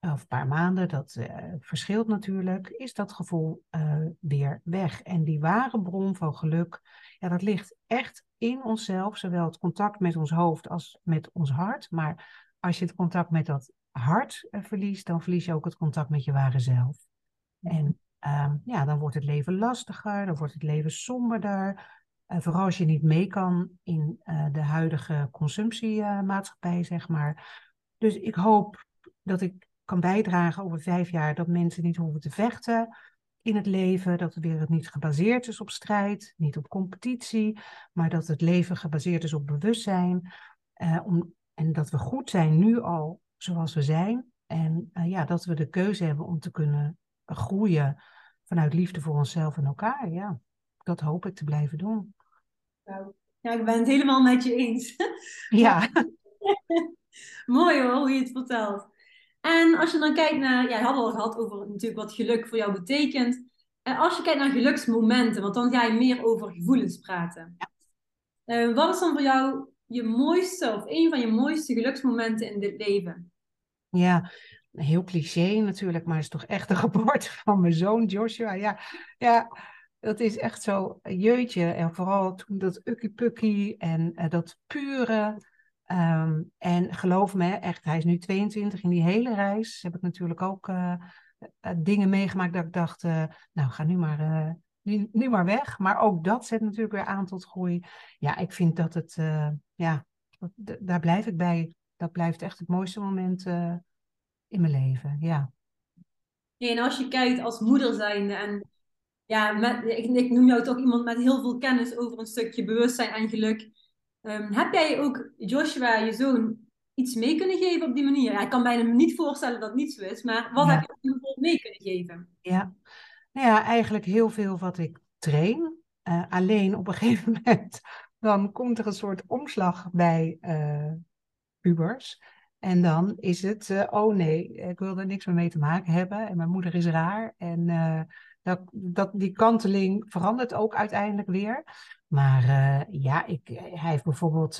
of een paar maanden, dat uh, verschilt natuurlijk, is dat gevoel uh, weer weg. En die ware bron van geluk, ja, dat ligt echt in onszelf, zowel het contact met ons hoofd als met ons hart. Maar als je het contact met dat hart uh, verliest, dan verlies je ook het contact met je ware zelf. En ehm, ja, dan wordt het leven lastiger, dan wordt het leven somberder. vooral als je niet mee kan in de huidige consumptiemaatschappij, zeg maar. Dus ik hoop dat ik kan bijdragen over vijf jaar dat mensen niet hoeven te vechten in het leven, dat de wereld niet gebaseerd is op strijd, niet op competitie, maar dat het leven gebaseerd is op bewustzijn. Uh, om, en dat we goed zijn nu al zoals we zijn. En uh, ja, dat we de keuze hebben om te kunnen groeien vanuit liefde voor onszelf en elkaar. Ja, dat hoop ik te blijven doen. Nou, ja, ik ben het helemaal met je eens. Ja. [LAUGHS] Mooi hoor, hoe je het vertelt. En als je dan kijkt naar, ja, je hadden al gehad over natuurlijk wat geluk voor jou betekent. En als je kijkt naar geluksmomenten, want dan ga je meer over gevoelens praten. Uh, wat is dan voor jou je mooiste of een van je mooiste geluksmomenten in dit leven? Ja, heel cliché natuurlijk, maar het is toch echt de [LAUGHS] geboorte van mijn zoon Joshua. Ja, ja dat is echt zo, jeutje. En vooral toen dat ukkie en uh, dat pure. Um, en geloof me, echt, hij is nu 22 in die hele reis. Heb ik natuurlijk ook uh, dingen meegemaakt dat ik dacht, uh, nou ga nu maar, nu, nu, maar weg. Maar ook dat zet natuurlijk weer aan tot groei. Ja, ik vind dat het, ja, daar blijf ik bij. Dat blijft echt het mooiste moment in mijn leven, ja. En als je kijkt als moeder zijnde en ja, ik, ik noem jou toch iemand met heel veel kennis over een stukje bewustzijn en geluk. Um, heb jij ook Joshua, je zoon, iets mee kunnen geven op die manier? Ja, ik kan bijna me niet voorstellen dat het niet zo is, maar wat heb je hem mee kunnen geven? Ja. Nou ja, eigenlijk heel veel wat ik train. Uh, alleen op een [LAUGHS] gegeven moment dan komt er een soort omslag bij uh, pubers. En dan is het, uh, oh nee, ik wil er niks meer mee te maken hebben. En mijn moeder is raar. En dat, dat, die kanteling verandert ook uiteindelijk weer. Maar uh, ja, ik, hij heeft bijvoorbeeld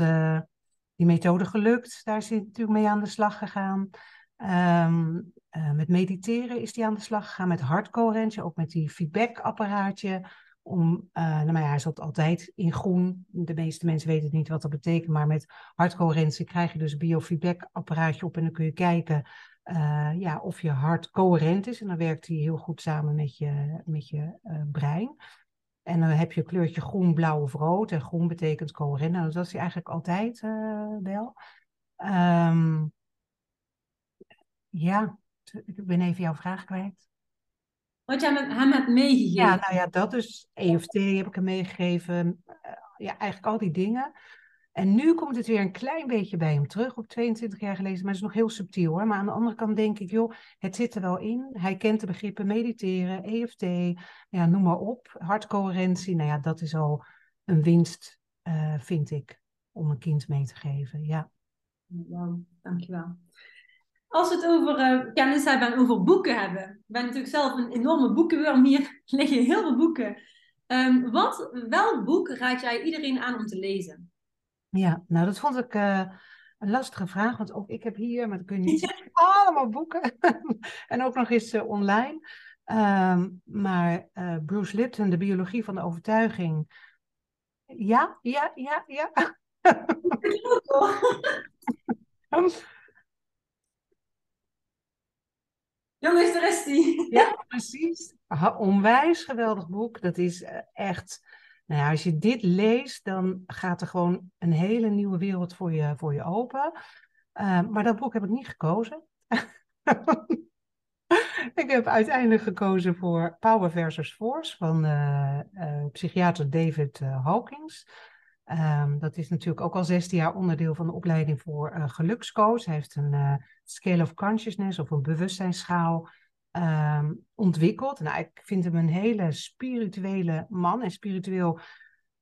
die methode gelukt. Daar is hij natuurlijk mee aan de slag gegaan. Uh, met mediteren is hij aan de slag gegaan. Met hartcoherentie, ook met die feedbackapparaatje. Om, nou maar ja, hij zat altijd in groen. De meeste mensen weten niet wat dat betekent. Maar met hartcoherentie krijg je dus een biofeedbackapparaatje op. En dan kun je kijken ja, of je hart coherent is. En dan werkt hij heel goed samen met je, met je brein. En dan heb je kleurtje groen, blauw of rood. En groen betekent coherent. Nou, dat is hij eigenlijk altijd uh, wel. Um, ja, ik ben even jouw vraag kwijt. Wat jij met hem hebt meegegeven. Ja, nou ja, dat is EFT heb ik hem meegegeven. Uh, ja, eigenlijk al die dingen. En nu komt het weer een klein beetje bij hem terug, op 22 jaar geleden, maar het is nog heel subtiel hoor. Maar aan de andere kant denk ik, joh, het zit er wel in. Hij kent de begrippen mediteren, EFT, ja, noem maar op. Hartcoherentie, nou ja, dat is al een winst, uh, vind ik, om een kind mee te geven, ja. Wauw, dankjewel. Als we het over uh, kennis hebben en over boeken hebben. Ik ben natuurlijk zelf een enorme boekenworm hier. [LAUGHS] liggen heel veel boeken. Um, wat, welk boek raad jij iedereen aan om te lezen? Ja, nou dat vond ik uh, een lastige vraag, want ook ik heb hier, maar dat kun je niet [LAUGHS] zien, allemaal boeken. [LAUGHS] en ook nog eens uh, online. Um, maar uh, Bruce Lipton, de biologie van de overtuiging. Ja, ja, ja, ja. Jongens, daar die. Ja, precies. Onwijs geweldig boek. Dat is eh, echt. Nou ja, als je dit leest, dan gaat er gewoon een hele nieuwe wereld voor je, voor je open. Uh, maar dat boek heb ik niet gekozen. [LAUGHS] ik heb uiteindelijk gekozen voor Power versus Force van uh, psychiater David Hawkins. Um, dat is natuurlijk ook al 16 jaar onderdeel van de opleiding voor uh, gelukscoach. Hij heeft een uh, scale of consciousness of een bewustzijnsschaal um, ontwikkeld. Nou, ik vind hem een hele spirituele man. En spiritueel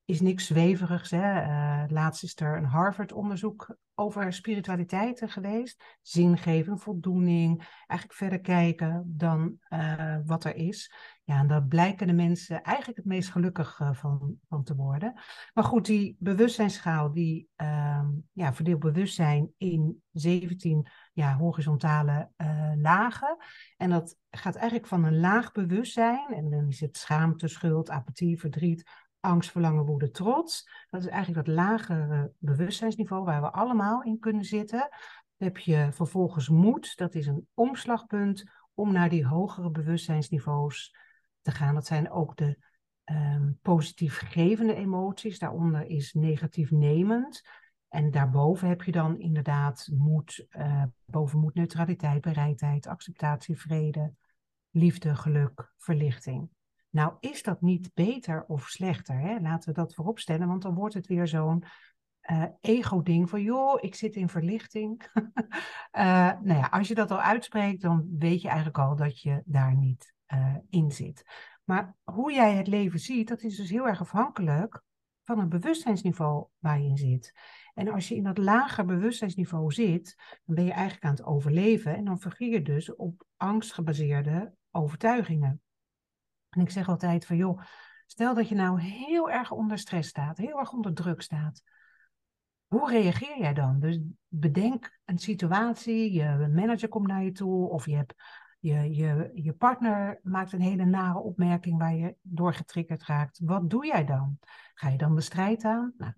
is niks zweverigs. Hè? Uh, laatst is er een Harvard-onderzoek over spiritualiteit geweest. Zingeving, voldoening. Eigenlijk verder kijken dan uh, wat er is. Ja, en daar blijken de mensen eigenlijk het meest gelukkig uh, van, van te worden. Maar goed, die bewustzijnsschaal die uh, ja, verdeelt bewustzijn in 17 ja, horizontale lagen. En dat gaat eigenlijk van een laag bewustzijn. En dan is het schaamte, schuld, apathie, verdriet, angst, verlangen, woede, trots. Dat is eigenlijk dat lagere bewustzijnsniveau waar we allemaal in kunnen zitten. Heb je vervolgens moed, dat is een omslagpunt om naar die hogere bewustzijnsniveaus te gaan. Dat zijn ook de um, positief gevende emoties. Daaronder is negatief nemend. En daarboven heb je dan inderdaad moed, uh, boven moed, neutraliteit, bereidheid, acceptatie, vrede, liefde, geluk, verlichting. Nou, is dat niet beter of slechter? Hè? Laten we dat voorop stellen, want dan wordt het weer zo'n uh, ego-ding van, joh, ik zit in verlichting. uh, [LAUGHS] nou ja, als je dat al uitspreekt, dan weet je eigenlijk al dat je daar niet uh, in zit. Maar hoe jij het leven ziet, dat is dus heel erg afhankelijk van het bewustzijnsniveau waar je in zit. En als je in dat lager bewustzijnsniveau zit, dan ben je eigenlijk aan het overleven en dan vergier je dus op angstgebaseerde overtuigingen. En ik zeg altijd van joh, stel dat je nou heel erg onder stress staat, heel erg onder druk staat. Hoe reageer jij dan? Dus bedenk een situatie, je manager komt naar je toe of je, hebt, je, je, je partner maakt een hele nare opmerking waar je door getriggerd raakt. Wat doe jij dan? Ga je dan de strijd aan? Nou,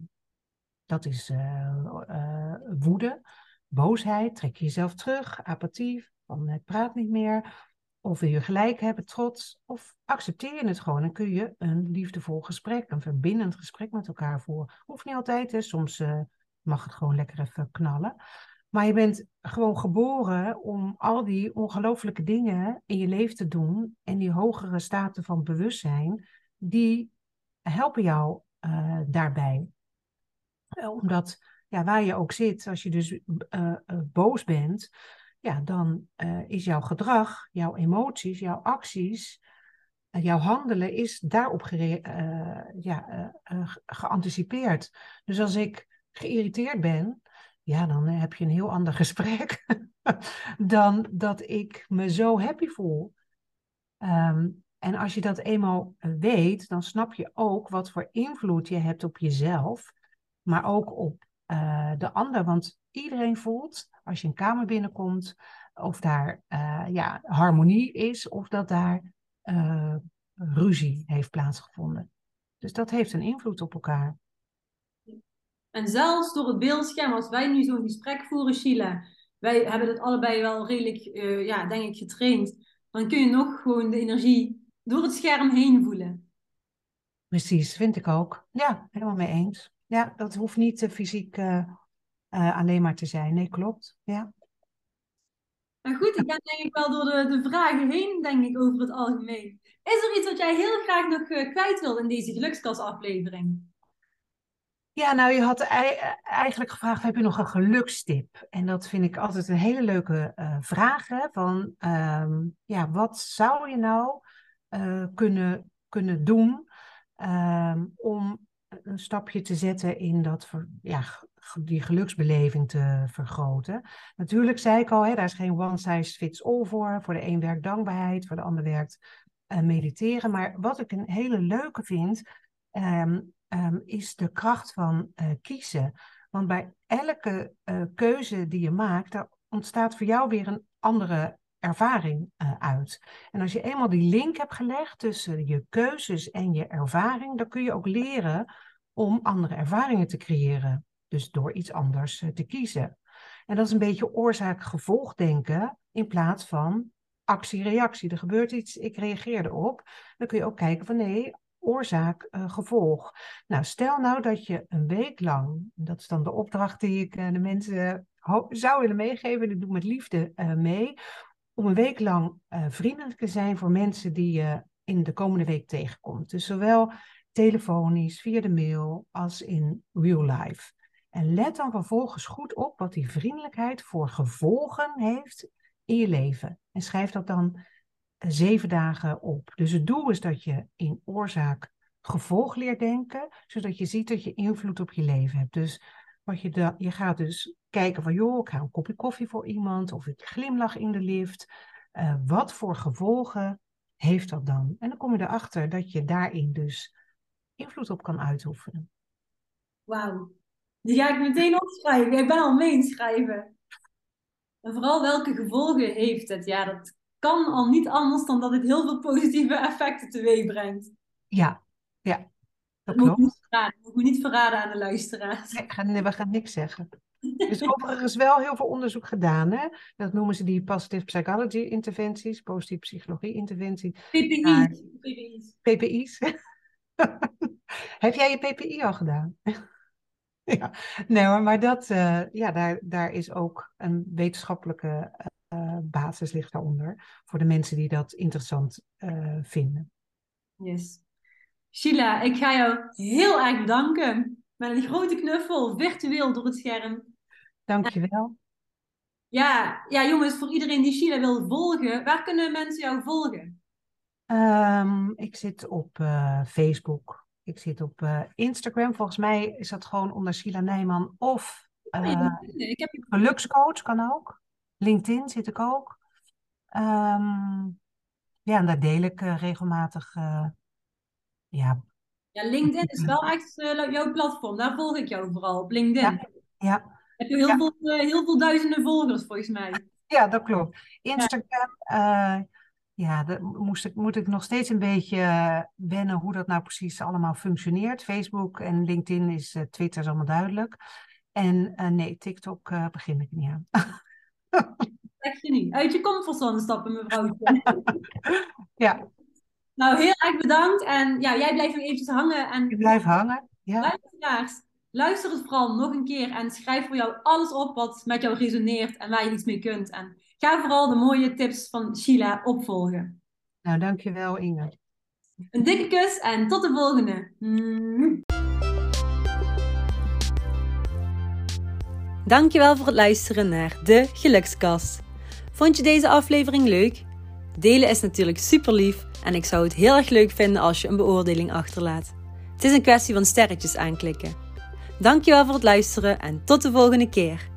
dat is uh, uh, woede, boosheid, trek je jezelf terug, apathie, van het praat niet meer. Of wil je gelijk hebben, trots, of accepteer je het gewoon en kun je een liefdevol gesprek, een verbindend gesprek met elkaar voeren. Hoeft niet altijd, hè. soms uh, mag het gewoon lekker even knallen. Maar je bent gewoon geboren om al die ongelooflijke dingen in je leven te doen en die hogere staten van bewustzijn, die helpen jou uh, daarbij. Uh, omdat ja, waar je ook zit, als je dus boos bent, ja, dan uh, is jouw gedrag, jouw emoties, jouw acties, uh, jouw handelen is daarop ja, geanticipeerd. Dus als ik geïrriteerd ben, ja, dan heb je een heel ander [LAUGHS] gesprek dan dat ik me zo happy voel. Um, en als je dat eenmaal weet, dan snap je ook wat voor invloed je hebt op jezelf, maar ook op de ander. Want iedereen voelt als je een kamer binnenkomt, of daar uh, ja, harmonie is, of dat daar uh, ruzie heeft plaatsgevonden. Dus dat heeft een invloed op elkaar. En zelfs door het beeldscherm, als wij nu zo'n gesprek voeren, Sheila, wij hebben dat allebei wel redelijk, uh, ja, denk ik, getraind. Dan kun je nog gewoon de energie door het scherm heen voelen. Precies, vind ik ook. Ja, helemaal mee eens. Ja, dat hoeft niet fysiek uh, alleen maar te zijn. Nee, klopt. Ja. Maar goed, ik ben denk ik wel door de, de vragen heen, denk ik, over het algemeen. Is er iets wat jij heel graag nog uh, kwijt wil in deze gelukskasaflevering? Ja, nou, je had eigenlijk gevraagd, heb je nog een gelukstip? En dat vind ik altijd een hele leuke uh, vraag. Hè? Van, um, ja, wat zou je nou uh, kunnen, kunnen doen um, om een stapje te zetten in dat ja, die geluksbeleving te vergroten. Natuurlijk zei ik al, hè, daar is geen one size fits all voor. Voor de een werkt dankbaarheid, voor de ander werkt uh, mediteren. Maar wat ik een hele leuke vind, um, um, is de kracht van uh, kiezen. Want bij elke uh, keuze die je maakt, daar ontstaat voor jou weer een andere ervaring uit. En als je eenmaal die link hebt gelegd tussen je keuzes en je ervaring, dan kun je ook leren om andere ervaringen te creëren. Dus door iets anders te kiezen. En dat is een beetje oorzaak-gevolg denken in plaats van actie-reactie. Er gebeurt iets, ik reageer erop. Dan kun je ook kijken van nee, oorzaak, uh, gevolg. Nou, stel nou dat je een week lang, dat is dan de opdracht die ik uh, de mensen zou willen meegeven, en ik doe met liefde mee, om een week lang vriendelijk te zijn voor mensen die je in de komende week tegenkomt. Dus zowel telefonisch, via de mail, als in real life. En let dan vervolgens goed op wat die vriendelijkheid voor gevolgen heeft in je leven. En schrijf dat dan zeven dagen op. Dus het doel is dat je in oorzaak gevolg leert denken, zodat je ziet dat je invloed op je leven hebt. Dus wat je, je gaat dus kijken van, joh, ik ga een kopje koffie voor iemand, of ik glimlach in de lift. Uh, wat voor gevolgen heeft dat dan? En dan kom je erachter dat je daarin dus invloed op kan uitoefenen. Wauw, die ga ik meteen opschrijven. Ik ben al mee inschrijven. En vooral welke gevolgen heeft het? Ja, dat kan al niet anders dan dat het heel veel positieve effecten teweeg brengt. Ja, ja. Dat, dat klopt. Moet ik moet me niet verraden aan de luisteraars. Nee, we gaan niks zeggen. Er is [LAUGHS] overigens wel heel veel onderzoek gedaan. Hè? Dat noemen ze die positive psychology interventies, positieve psychologie interventies. PPI's. PPI's. PPI's. [LAUGHS] Heb jij je PPI al gedaan? [LAUGHS] ja, nee hoor, maar dat, uh, ja, daar, daar is ook een wetenschappelijke uh, basis ligt daaronder. Voor de mensen die dat interessant uh, vinden. Yes. Sheila, ik ga jou heel erg bedanken. Met een grote knuffel, virtueel door het scherm. Dankjewel. Ja, ja, jongens, voor iedereen die Sheila wil volgen, waar kunnen mensen jou volgen? Um, ik zit op Facebook. Ik zit op uh, Instagram. Volgens mij is dat gewoon onder Sheila Nijman. Of uh, ik heb... gelukscoach kan ook. LinkedIn zit ik ook. Um, ja, en daar deel ik regelmatig. ja. ja, LinkedIn is wel echt jouw platform. Daar volg ik jou vooral op LinkedIn. Ja. ja. Heb je heel, ja. veel, heel veel duizenden volgers volgens mij. Ja, dat klopt. Instagram. Ja dat moest ik, moet ik nog steeds een beetje uh, wennen hoe dat nou precies allemaal functioneert. Facebook en LinkedIn is, uh, Twitter is allemaal duidelijk. En uh, nee, TikTok begin ik niet aan. [LAUGHS] Zeg je niet. Uit je comfortzone stappen, mevrouw. [LAUGHS] ja. Nou, heel erg bedankt. En ja, jij blijft nog eventjes hangen. En... Ik blijf hangen, ja. Luisteraars, luister het vooral nog een keer en schrijf voor jou alles op wat met jou resoneert en waar je iets mee kunt. En ga vooral de mooie tips van Sheila opvolgen. Nou, dankjewel Inge. Een dikke kus en tot de volgende. Mm. Dankjewel voor het luisteren naar de Gelukskast. Vond je deze aflevering leuk? Delen is natuurlijk super lief en ik zou het heel erg leuk vinden als je een beoordeling achterlaat. Het is een kwestie van sterretjes aanklikken. Dankjewel voor het luisteren en tot de volgende keer.